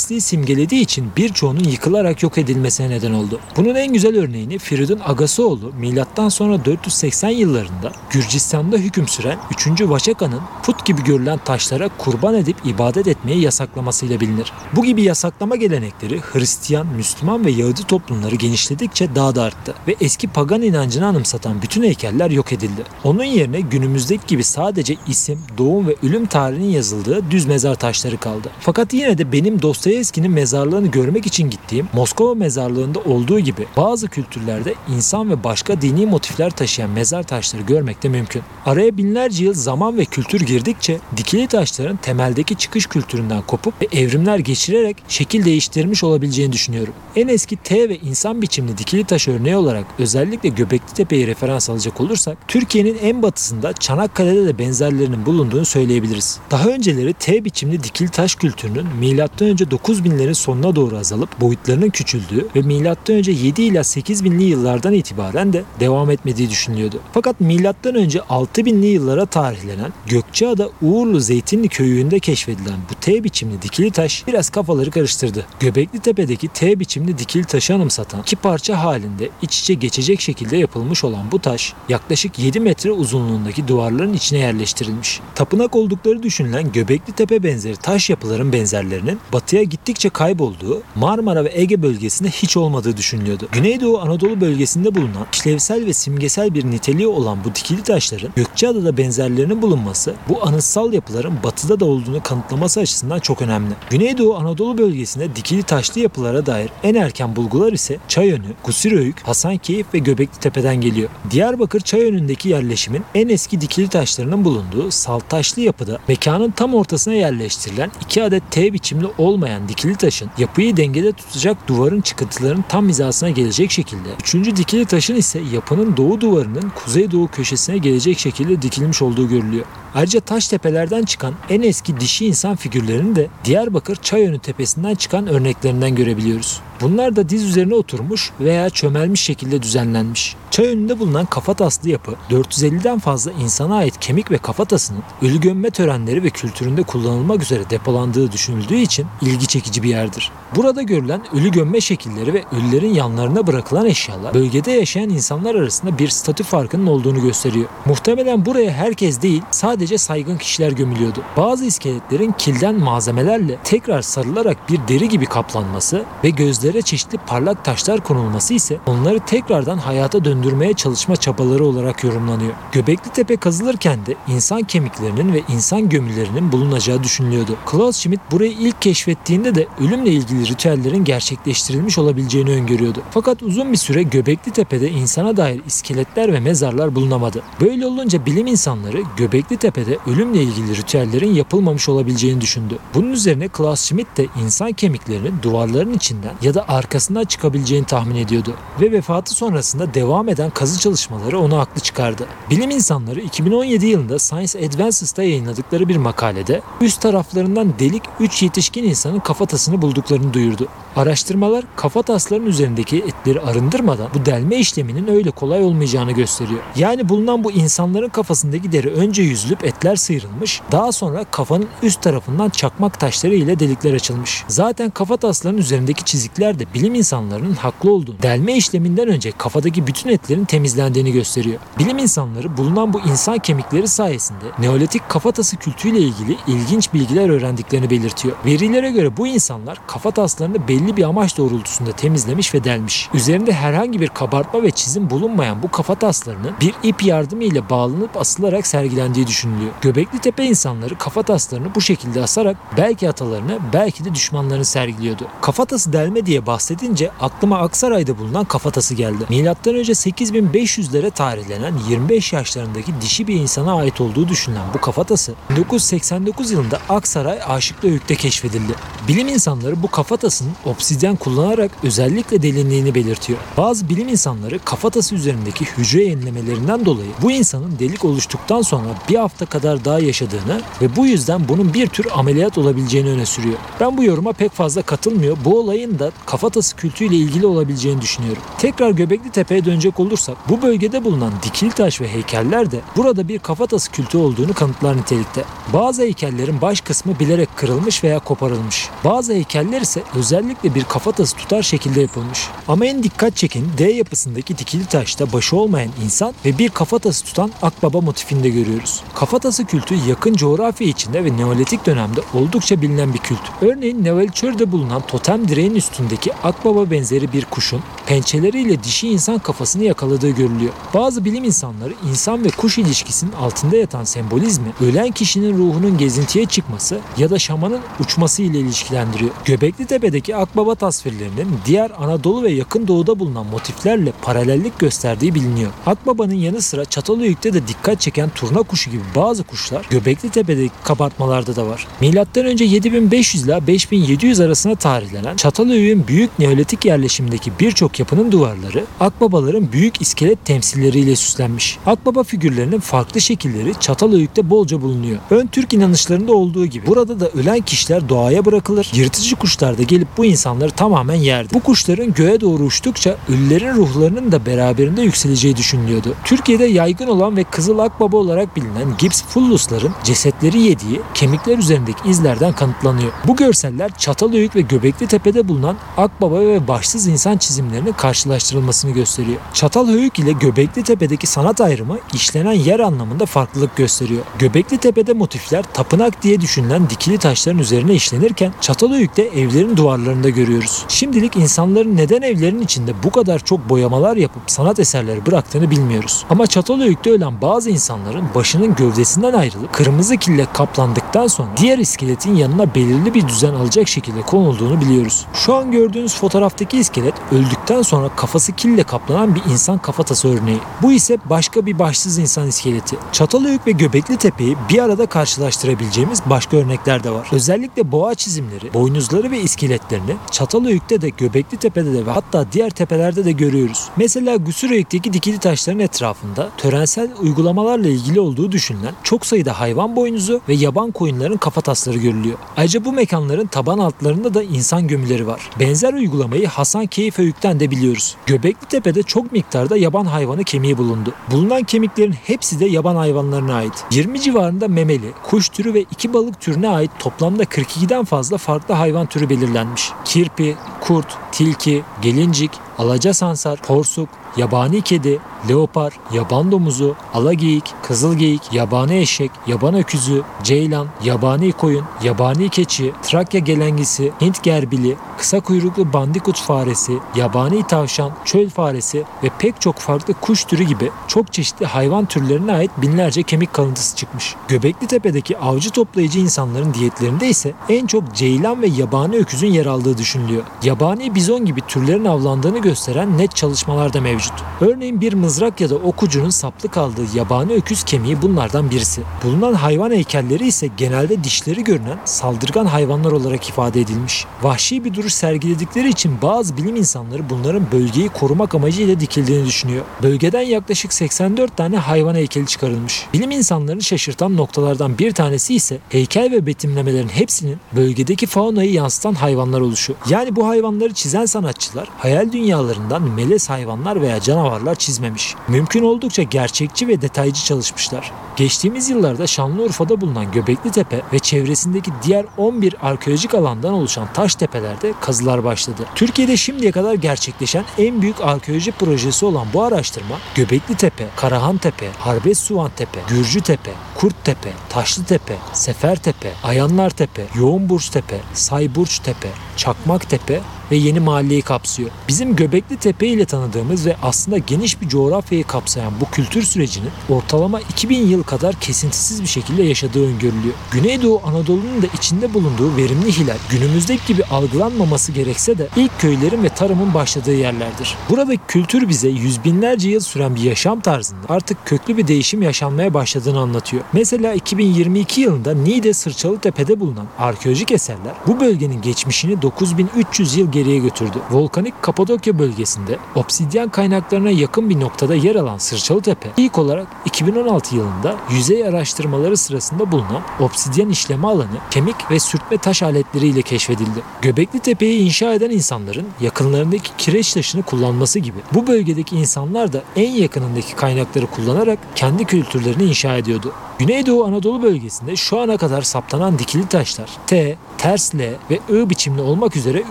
putperestliği simgelediği için birçoğunun yıkılarak yok edilmesine neden oldu. Bunun en güzel örneğini Firidun Agasoğlu milattan sonra 480 yıllarında Gürcistan'da hüküm süren 3. Vaşaka'nın put gibi görülen taşlara kurban edip ibadet etmeyi yasaklamasıyla bilinir. Bu gibi yasaklama gelenekleri Hristiyan, Müslüman ve Yahudi toplumları genişledikçe daha da arttı ve eski pagan inancını anımsatan bütün heykeller yok edildi. Onun yerine günümüzdeki gibi sadece isim, doğum ve ölüm tarihinin yazıldığı düz mezar taşları kaldı. Fakat yine de benim Dostoyevski Dostoyevski'nin mezarlığını görmek için gittiğim Moskova mezarlığında olduğu gibi bazı kültürlerde insan ve başka dini motifler taşıyan mezar taşları görmek de mümkün. Araya binlerce yıl zaman ve kültür girdikçe dikili taşların temeldeki çıkış kültüründen kopup ve evrimler geçirerek şekil değiştirmiş olabileceğini düşünüyorum. En eski T ve insan biçimli dikili taş örneği olarak özellikle Göbekli Tepe'yi referans alacak olursak Türkiye'nin en batısında Çanakkale'de de benzerlerinin bulunduğunu söyleyebiliriz. Daha önceleri T biçimli dikili taş kültürünün M.Ö. 9000'lerin sonuna doğru azalıp boyutlarının küçüldüğü ve M.Ö. 7 ila 8000'li yıllardan itibaren de devam etmediği düşünülüyordu. Fakat M.Ö. 6000'li yıllara tarihlenen Gökçeada Uğurlu Zeytinli köyünde keşfedilen bu T biçimli dikili taş biraz kafaları karıştırdı. Göbekli Tepe'deki T biçimli dikili taşı anımsatan iki parça halinde iç içe geçecek şekilde yapılmış olan bu taş yaklaşık 7 metre uzunluğundaki duvarların içine yerleştirilmiş. Tapınak oldukları düşünülen Göbekli Tepe benzeri taş yapıların benzerlerinin batıya gittikçe kaybolduğu Marmara ve Ege bölgesinde hiç olmadığı düşünülüyordu. Güneydoğu Anadolu bölgesinde bulunan işlevsel ve simgesel bir niteliği olan bu dikili taşların Gökçeada'da benzerlerinin bulunması bu anıtsal yapıların batıda da olduğunu kanıtlaması açısından çok önemli. Güneydoğu Anadolu bölgesinde dikili taşlı yapılara dair en erken bulgular ise Çayönü, Gusiröyük, Hasankeyf ve Göbekli Tepe'den geliyor. Diyarbakır Çayönü'ndeki yerleşimin en eski dikili taşlarının bulunduğu saltaşlı yapıda mekanın tam ortasına yerleştirilen iki adet T biçimli olmayan dikili taşın yapıyı dengede tutacak duvarın çıkıntılarının tam hizasına gelecek şekilde. Üçüncü dikili taşın ise yapının doğu duvarının kuzeydoğu köşesine gelecek şekilde dikilmiş olduğu görülüyor. Ayrıca taş tepelerden çıkan en eski dişi insan figürlerini de Diyarbakır Çayönü tepesinden çıkan örneklerinden görebiliyoruz. Bunlar da diz üzerine oturmuş veya çömelmiş şekilde düzenlenmiş. Çay önünde bulunan kafataslı yapı 450'den fazla insana ait kemik ve kafatasının ölü gömme törenleri ve kültüründe kullanılmak üzere depolandığı düşünüldüğü için ilgi çekici bir yerdir. Burada görülen ölü gömme şekilleri ve ölülerin yanlarına bırakılan eşyalar bölgede yaşayan insanlar arasında bir statü farkının olduğunu gösteriyor. Muhtemelen buraya herkes değil sadece saygın kişiler gömülüyordu. Bazı iskeletlerin kilden malzemelerle tekrar sarılarak bir deri gibi kaplanması ve gözlere çeşitli parlak taşlar konulması ise onları tekrardan hayata döndürmeye çalışma çabaları olarak yorumlanıyor. Göbekli Tepe kazılırken de insan kemiklerinin ve insan gömülerinin bulunacağı düşünülüyordu. Klaus Schmidt burayı ilk keşfettiğinde de ölümle ilgili ritüellerin gerçekleştirilmiş olabileceğini öngörüyordu. Fakat uzun bir süre Göbekli Tepe'de insana dair iskeletler ve mezarlar bulunamadı. Böyle olunca bilim insanları Göbekli Tepe'de ölümle ilgili ritüellerin yapılmamış olabileceğini düşündü. Bunun üzerine Klaus Schmidt de insan kemiklerinin duvarların içinden ya da arkasından çıkabileceğini tahmin ediyordu. Ve vefatı sonrasında devam eden kazı çalışmaları onu haklı çıkardı. Bilim insanları 2017 yılında Science Advances'ta yayınladıkları bir makalede üst taraflarından delik 3 yetişkin insanın kafatasını bulduklarını duyurdu. Araştırmalar kafatasların üzerindeki etleri arındırmadan bu delme işleminin öyle kolay olmayacağını gösteriyor. Yani bulunan bu insanların kafasındaki deri önce yüzülüp etler sıyrılmış, daha sonra kafanın üst tarafından çakmak taşları ile delikler açılmış. Zaten kafatasların üzerindeki çizikler de bilim insanlarının haklı olduğunu, delme işleminden önce kafadaki bütün etlerin temizlendiğini gösteriyor. Bilim insanları bulunan bu insan kemikleri sayesinde Neolitik kafatası kültüyle ilgili ilginç bilgiler öğrendiklerini belirtiyor. Verilere göre bu insanlar kafataslarını belli bir amaç doğrultusunda temizlemiş ve delmiş. Üzerinde herhangi bir kabartma ve çizim bulunmayan bu kafataslarının bir ip yardımı ile bağlanıp asılarak sergilendiği düşünülüyor. Göbekli Tepe insanları kafataslarını bu şekilde asarak belki atalarını belki de düşmanlarını sergiliyordu. Kafatası delme diye bahsedince aklıma Aksaray'da bulunan kafatası geldi. Milattan önce 8500'lere tarihlenen 25 yaşlarındaki dişi bir insana ait olduğu düşünülen bu kafatası 1989 yılında Aksaray Aşıklı Höyük'te keşfedildi. Bilim insanları bu kafatasının obsidyen kullanarak özellikle delindiğini belirtiyor. Bazı bilim insanları kafatası üzerindeki hücre yenilemelerinden dolayı bu insanın delik oluştuktan sonra bir hafta kadar daha yaşadığını ve bu yüzden bunun bir tür ameliyat olabileceğini öne sürüyor. Ben bu yoruma pek fazla katılmıyor. Bu olayın da kafatası kültüyle ilgili olabileceğini düşünüyorum. Tekrar Göbekli Tepe'ye dönecek olursak bu bölgede bulunan dikili taş ve heykeller de burada bir kafatası kültü olduğunu kanıtlar nitelikte. Bazı heykellerin baş kısmı bilerek kırılmış veya koparılmış. Bazı heykeller ise özellikle bir kafatası tutar şekilde yapılmış. Ama en dikkat çeken D yapısındaki dikili taşta başı olmayan insan ve bir kafatası tutan akbaba motifinde görüyoruz. Kafatası kültü yakın coğrafya içinde ve Neolitik dönemde oldukça bilinen bir kült. Örneğin Nevelçör'de bulunan totem direğin üstündeki akbaba benzeri bir kuşun pençeleriyle dişi insan kafasını yakaladığı görülüyor. Bazı bilim insanları insan ve kuş ilişkisinin altında yatan sembolizmi ölen kişinin ruhunun gezintiye çıkması ya da şamanın uçması ile ilişkilendiriyor. Göbekli Tepe'deki akbaba tasvirlerinin diğer Anadolu ve yakın doğuda bulunan motiflerle paralellik gösterdiği biliniyor. Akbaba'nın yanı sıra Çatalhöyük'te de dikkat çeken turna kuşu gibi bazı kuşlar Göbekli Tepe'deki kabartmalarda da var. Milattan önce 7500 ile 5700 arasında tarihlenen Çatalhöyük'ün büyük Neolitik yerleşimindeki birçok yapının duvarları akbabaların büyük iskelet temsilleriyle süslenmiş. Akbaba figürlerinin farklı şekilleri Çatalhöyük'te bolca bulunuyor. Ön Türk inanışlarında olduğu gibi burada da ölen kişiler doğaya bırakılır. Yırtıcı kuşlar da gelip bu insanları tamamen yerdi. Bu kuşların göğe doğru uçtukça ölülerin ruhlarının da beraberinde yükseleceği düşünülüyordu. Türkiye'de yaygın olan ve Kızıl Akbaba olarak bilinen Gips fullusların cesetleri yediği kemikler üzerindeki izlerden kanıtlanıyor. Bu görseller Çatalhöyük ve Göbekli Tepe'de bulunan Akbaba ve başsız insan çizimlerinin karşılaştırılmasını gösteriyor. Çatalhöyük ile Göbekli Tepe'deki sanat ayrımı işlenen yer anlamında farklılık gösteriyor. Göbekli Tepe'de motifler tapınak diye düşünülen dikili taşların üzerine işlenirken Çatalhöyük'te evlerin duvarlarında görüyoruz. Şimdilik insanların neden evlerin içinde bu kadar çok boyamalar yapıp sanat eserleri bıraktığını bilmiyoruz. Ama Çatalhöyük'te ölen bazı insanların başının gövdesinden ayrılıp kırmızı kille kaplandıktan sonra diğer iskeletin yanına belirli bir düzen alacak şekilde konulduğunu biliyoruz. Şu an gördüğünüz fotoğraftaki iskelet öldükten sonra kafası kille kaplanan bir insan kafatası örneği. Bu ise başka bir başsız insan iskeleti. Çatalhöyük ve Göbekli Tepe'yi bir arada karşılaştırabileceğimiz başka örnekler de var. Özellikle boğa çizimleri, boynuzları ve iskeletlerini Çatalhöyük'te de Göbekli Tepe'de de ve hatta diğer tepelerde de görüyoruz. Mesela Güsüröyük'teki dikili taşların etrafında törensel uygulamalarla ilgili olduğu düşünülen çok sayıda hayvan boynuzu ve yaban koyunların kafatasları görülüyor. Ayrıca bu mekanların taban altlarında da insan gömüleri var. Benzer uygulamayı Hasan Keyföyük'ten de biliyoruz. Göbekli Tepe'de çok miktarda yaban hayvanı kemiği bulundu. Bulunan kemiklerin hepsi de yaban hayvanlarına ait. 20 civarında memeli, kuş türü ve iki balık türüne ait toplamda 42'den fazla farklı hayvan türü belirlenmiş. Kirpi, kurt, tilki, gelincik, alaca sansar, porsuk, yabani kedi, leopar, yaban domuzu, alageyik, kızılgeyik, yabani eşek, yaban öküzü, ceylan, yabani koyun, yabani keçi, Trakya gelengisi, Hint gerbili, kısa kuyruklu bandikut faresi, yabani tavşan, çöl faresi ve pek çok farklı kuş türü gibi çok çeşitli hayvan türlerine ait binlerce kemik kalıntısı çıkmış. Göbekli Tepe'deki avcı toplayıcı insanların diyetlerinde ise en çok ceylan ve yabani öküzün yer aldığı düşünülüyor. Yabani bizon gibi türlerin avlandığını gösteren net çalışmalar da mevcut. Örneğin bir mızrak ya da ok ucunun saplı kaldığı yabani öküz kemiği bunlardan birisi. Bulunan hayvan heykelleri ise genelde dişleri görünen saldırgan hayvanlar olarak ifade edilmiş. Vahşi bir duruş sergiledikleri için bazı bilim insanları bunların bölgeyi korumak amacıyla dikildiğini düşünüyor. Bölgeden yaklaşık 84 tane hayvan heykeli çıkarılmış. Bilim insanlarını şaşırtan noktalardan bir tanesi ise heykel ve betimlemelerin hepsinin bölgedeki faunayı yansıtan hayvanlar oluşu. Yani bu hayvanları çizen sanatçılar hayal dünyalarından melez hayvanlar veya canavarlar çizmemiş. Mümkün oldukça gerçekçi ve detaycı çalışmışlar. Geçtiğimiz yıllarda Şanlıurfa'da bulunan Göbekli Tepe ve çevresindeki diğer 11 arkeolojik alandan oluşan taş tepelerde kazılar başladı. Türkiye'de şimdiye kadar gerçekleşen en büyük arkeoloji projesi olan bu araştırma Göbekli Tepe, Karahan Tepe, Harbes Suvan Tepe, Gürcü Tepe, Kurt Tepe, Taşlı Tepe, Sefer Tepe, Ayanlar Tepe, Yoğunburç Tepe, Sayburç Tepe, Çakmak Tepe ve yeni mahalleyi kapsıyor. Bizim Göbekli Tepe ile tanıdığımız ve aslında geniş bir coğrafyayı kapsayan bu kültür sürecinin ortalama 2000 yıl kadar kesintisiz bir şekilde yaşadığı öngörülüyor. Güneydoğu Anadolu'nun da içinde bulunduğu verimli hilal günümüzdeki gibi algılanmaması gerekse de ilk köylerin ve tarımın başladığı yerlerdir. Buradaki kültür bize yüz binlerce yıl süren bir yaşam tarzında artık köklü bir değişim yaşanmaya başladığını anlatıyor. Mesela 2022 yılında Niğde Sırçalı Tepe'de bulunan arkeolojik eserler bu bölgenin geçmişini 9300 yıl geriye götürdü. Volkanik Kapadokya bölgesinde obsidyen kaynaklarına yakın bir noktada yer alan Sırçalı Tepe ilk olarak 2016 yılında yüzey araştırmaları sırasında bulunan obsidyen işleme alanı kemik ve sürtme taş aletleriyle keşfedildi. Göbekli Tepe'yi inşa eden insanların yakınlarındaki kireç taşını kullanması gibi bu bölgedeki insanlar da en yakınındaki kaynakları kullanarak kendi kültürlerini inşa ediyordu. Güneydoğu Anadolu bölgesinde şu ana kadar saptanan dikili taşlar T, ters L ve I biçimli olmak üzere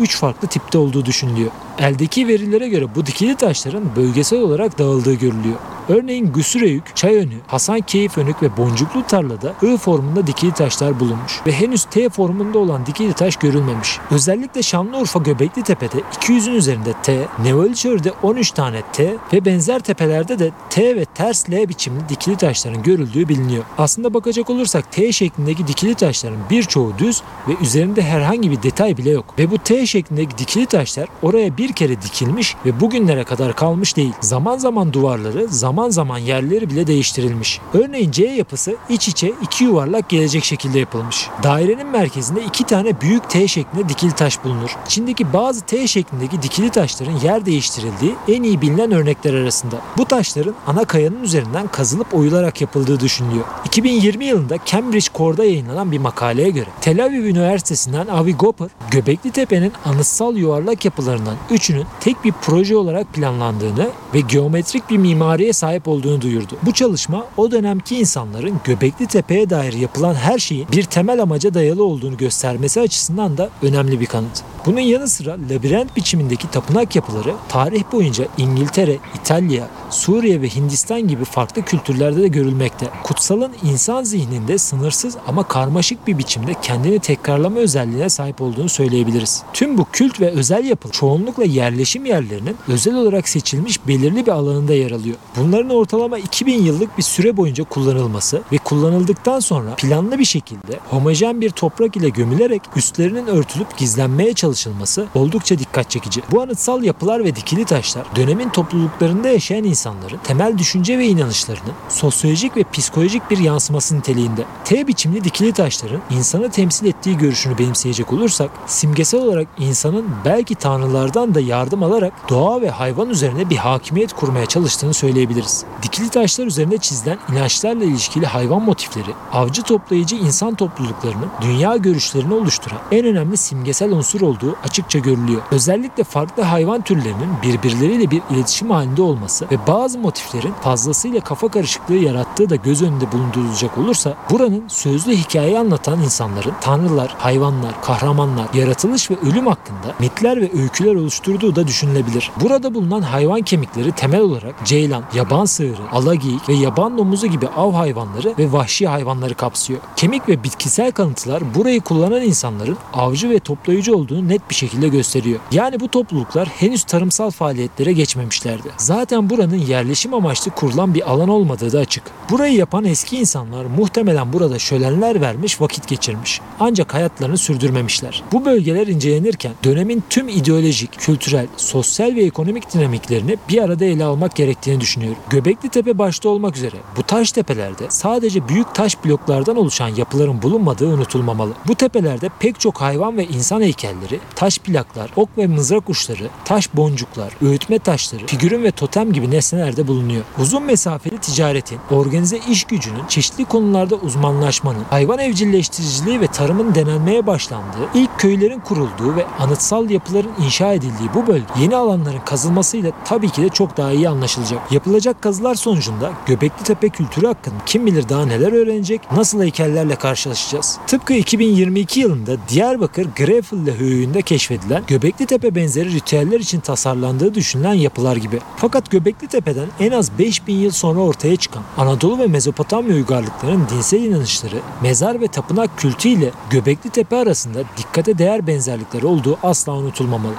3 farklı tipte olduğu düşünülüyor. Eldeki verilere göre bu dikili taşların bölgesel olarak dağıldığı görülüyor. Örneğin Güsüreyük, Çayönü, Hasankeyf Önük ve Boncuklu Tarla'da I formunda dikili taşlar bulunmuş ve henüz T formunda olan dikili taş görülmemiş. Özellikle Şanlıurfa Göbekli Tepe'de 200'ün üzerinde T, Nevalçör'de 13 tane T ve benzer tepelerde de T ve ters L biçimli dikili taşların görüldüğü biliniyor. Aslında bakacak olursak T şeklindeki dikili taşların birçoğu düz ve üzerinde herhangi bir detay bile yok. Ve bu T şeklindeki dikili taşlar oraya bir kere dikilmiş ve bugünlere kadar kalmış değil. Zaman zaman duvarları, zaman zaman yerleri bile değiştirilmiş. Örneğin C yapısı iç içe iki yuvarlak gelecek şekilde yapılmış. Dairenin merkezinde iki tane büyük T şeklinde dikili taş bulunur. İçindeki bazı T şeklindeki dikili taşların yer değiştirildiği en iyi bilinen örnekler arasında. Bu taşların ana kayanın üzerinden kazılıp oyularak yapıldığı düşünülüyor. 2020 yılında Cambridge Core'da yayınlanan bir makaleye göre Tel Aviv Üniversitesi'nden Avi Goper, Göbekli Tepe'nin anıtsal yuvarlak yapılarından üçünün tek bir proje olarak planlandığını ve geometrik bir mimariye sahip olduğunu duyurdu. Bu çalışma o dönemki insanların Göbekli Tepe'ye dair yapılan her şeyin bir temel amaca dayalı olduğunu göstermesi açısından da önemli bir kanıt. Bunun yanı sıra labirent biçimindeki tapınak yapıları tarih boyunca İngiltere, İtalya, Suriye ve Hindistan gibi farklı kültürlerde de görülmekte. Kutsalın insan zihninde sınırsız ama karmaşık bir biçimde kendini tekrarlama özelliğine sahip olduğunu söyleyebiliriz. Tüm bu kült ve özel yapı çoğunlukla yerleşim yerlerinin özel olarak seçilmiş belirli bir alanında yer alıyor. Bunların ortalama 2000 yıllık bir süre boyunca kullanılması ve kullanıldıktan sonra planlı bir şekilde homojen bir toprak ile gömülerek üstlerinin örtülüp gizlenmeye çalışılması oldukça dikkat çekici. Bu anıtsal yapılar ve dikili taşlar dönemin topluluklarında yaşayan insanların temel düşünce ve inanışlarının sosyolojik ve psikolojik bir yansıması niteliğinde. T biçimli dikili taşların insanı temsil ettiği görüşünü benimseyecek olursak simgesel olarak insanın belki tanrılardan da yardım alarak doğa ve hayvan üzerine bir hakimiyet kurmaya çalıştığını söyleyebiliriz. Dikili taşlar üzerinde çizilen inançlarla ilişkili hayvan motifleri avcı toplayıcı insan topluluklarının dünya görüşlerini oluşturan en önemli simgesel unsur olduğu açıkça görülüyor. Özellikle farklı hayvan türlerinin birbirleriyle bir iletişim halinde olması ve bazı motiflerin fazlasıyla kafa karışıklığı yarattığı da göz önünde bulundurulacak olursa buranın sözlü hikayeyi anlatan insanların tanrılar, hayvanlar, kahramanlar, yaratılış ve ölüm hakkında mitler ve öyküler oluşturduğu da düşünülebilir. Burada bulunan hayvan kemikleri temel olarak ceylan, yaban sığırı, alageyik ve yaban domuzu gibi av hayvanları ve vahşi hayvanları kapsıyor. Kemik ve bitkisel kanıtlar burayı kullanan insanların avcı ve toplayıcı olduğunu net bir şekilde gösteriyor. Yani bu topluluklar henüz tarımsal faaliyetlere geçmemişlerdi. Zaten buranın yerleşim amaçlı kurulan bir alan olmadığı da açık. Burayı yapan eski insanlar muhtemelen burada şölenler vermiş vakit geçirmiş. Ancak hayatlarını sürdürmemişler. Bu bölgeler incelenirken dönemin tüm ideolojik, kültürel, sosyal ve ekonomik dinamiklerini bir arada ele almak gerektiğini düşünüyorum. Göbekli Tepe başta olmak üzere bu taş tepelerde sadece büyük taş bloklardan oluşan yapıların bulunmadığı unutulmamalı. Bu tepelerde pek çok hayvan ve insan heykelleri, taş plaklar, ok ve mızrak uçları, taş boncuklar, öğütme taşları, figürün ve totem gibi nesneler de bulunuyor. Uzun mesafeli ticaretin, organize iş gücünün, çeşitli konularda uzmanlaşmanın, hayvan evcilleştiriciliği ve tarımın denenmeye başlandığı, ilk köylerin kurulduğu ve anıtsal yapıların inşa edildiği bu bölge yeni alanların kazılmasıyla tabii ki de çok daha iyi anlaşılacak. Yapılacak kazılar sonucunda Göbekli Tepe kültürü hakkında kim bilir daha neler öğrenecek, nasıl heykellerle karşılaşacağız. Tıpkı 2022 yılında Diyarbakır Grefille höyüğünde keşfedilen Göbekli Tepe benzeri ritüeller için tasarlandığı düşünülen yapılar gibi. Fakat Göbekli Tepe'den en az 5000 yıl sonra ortaya çıkan Anadolu ve Mezopotamya uygarlıklarının dinsel inanışları, mezar ve tapınak kültü ile Göbekli Tepe arasında dikkate değer benzerlikleri olduğu asla unutulmamalı.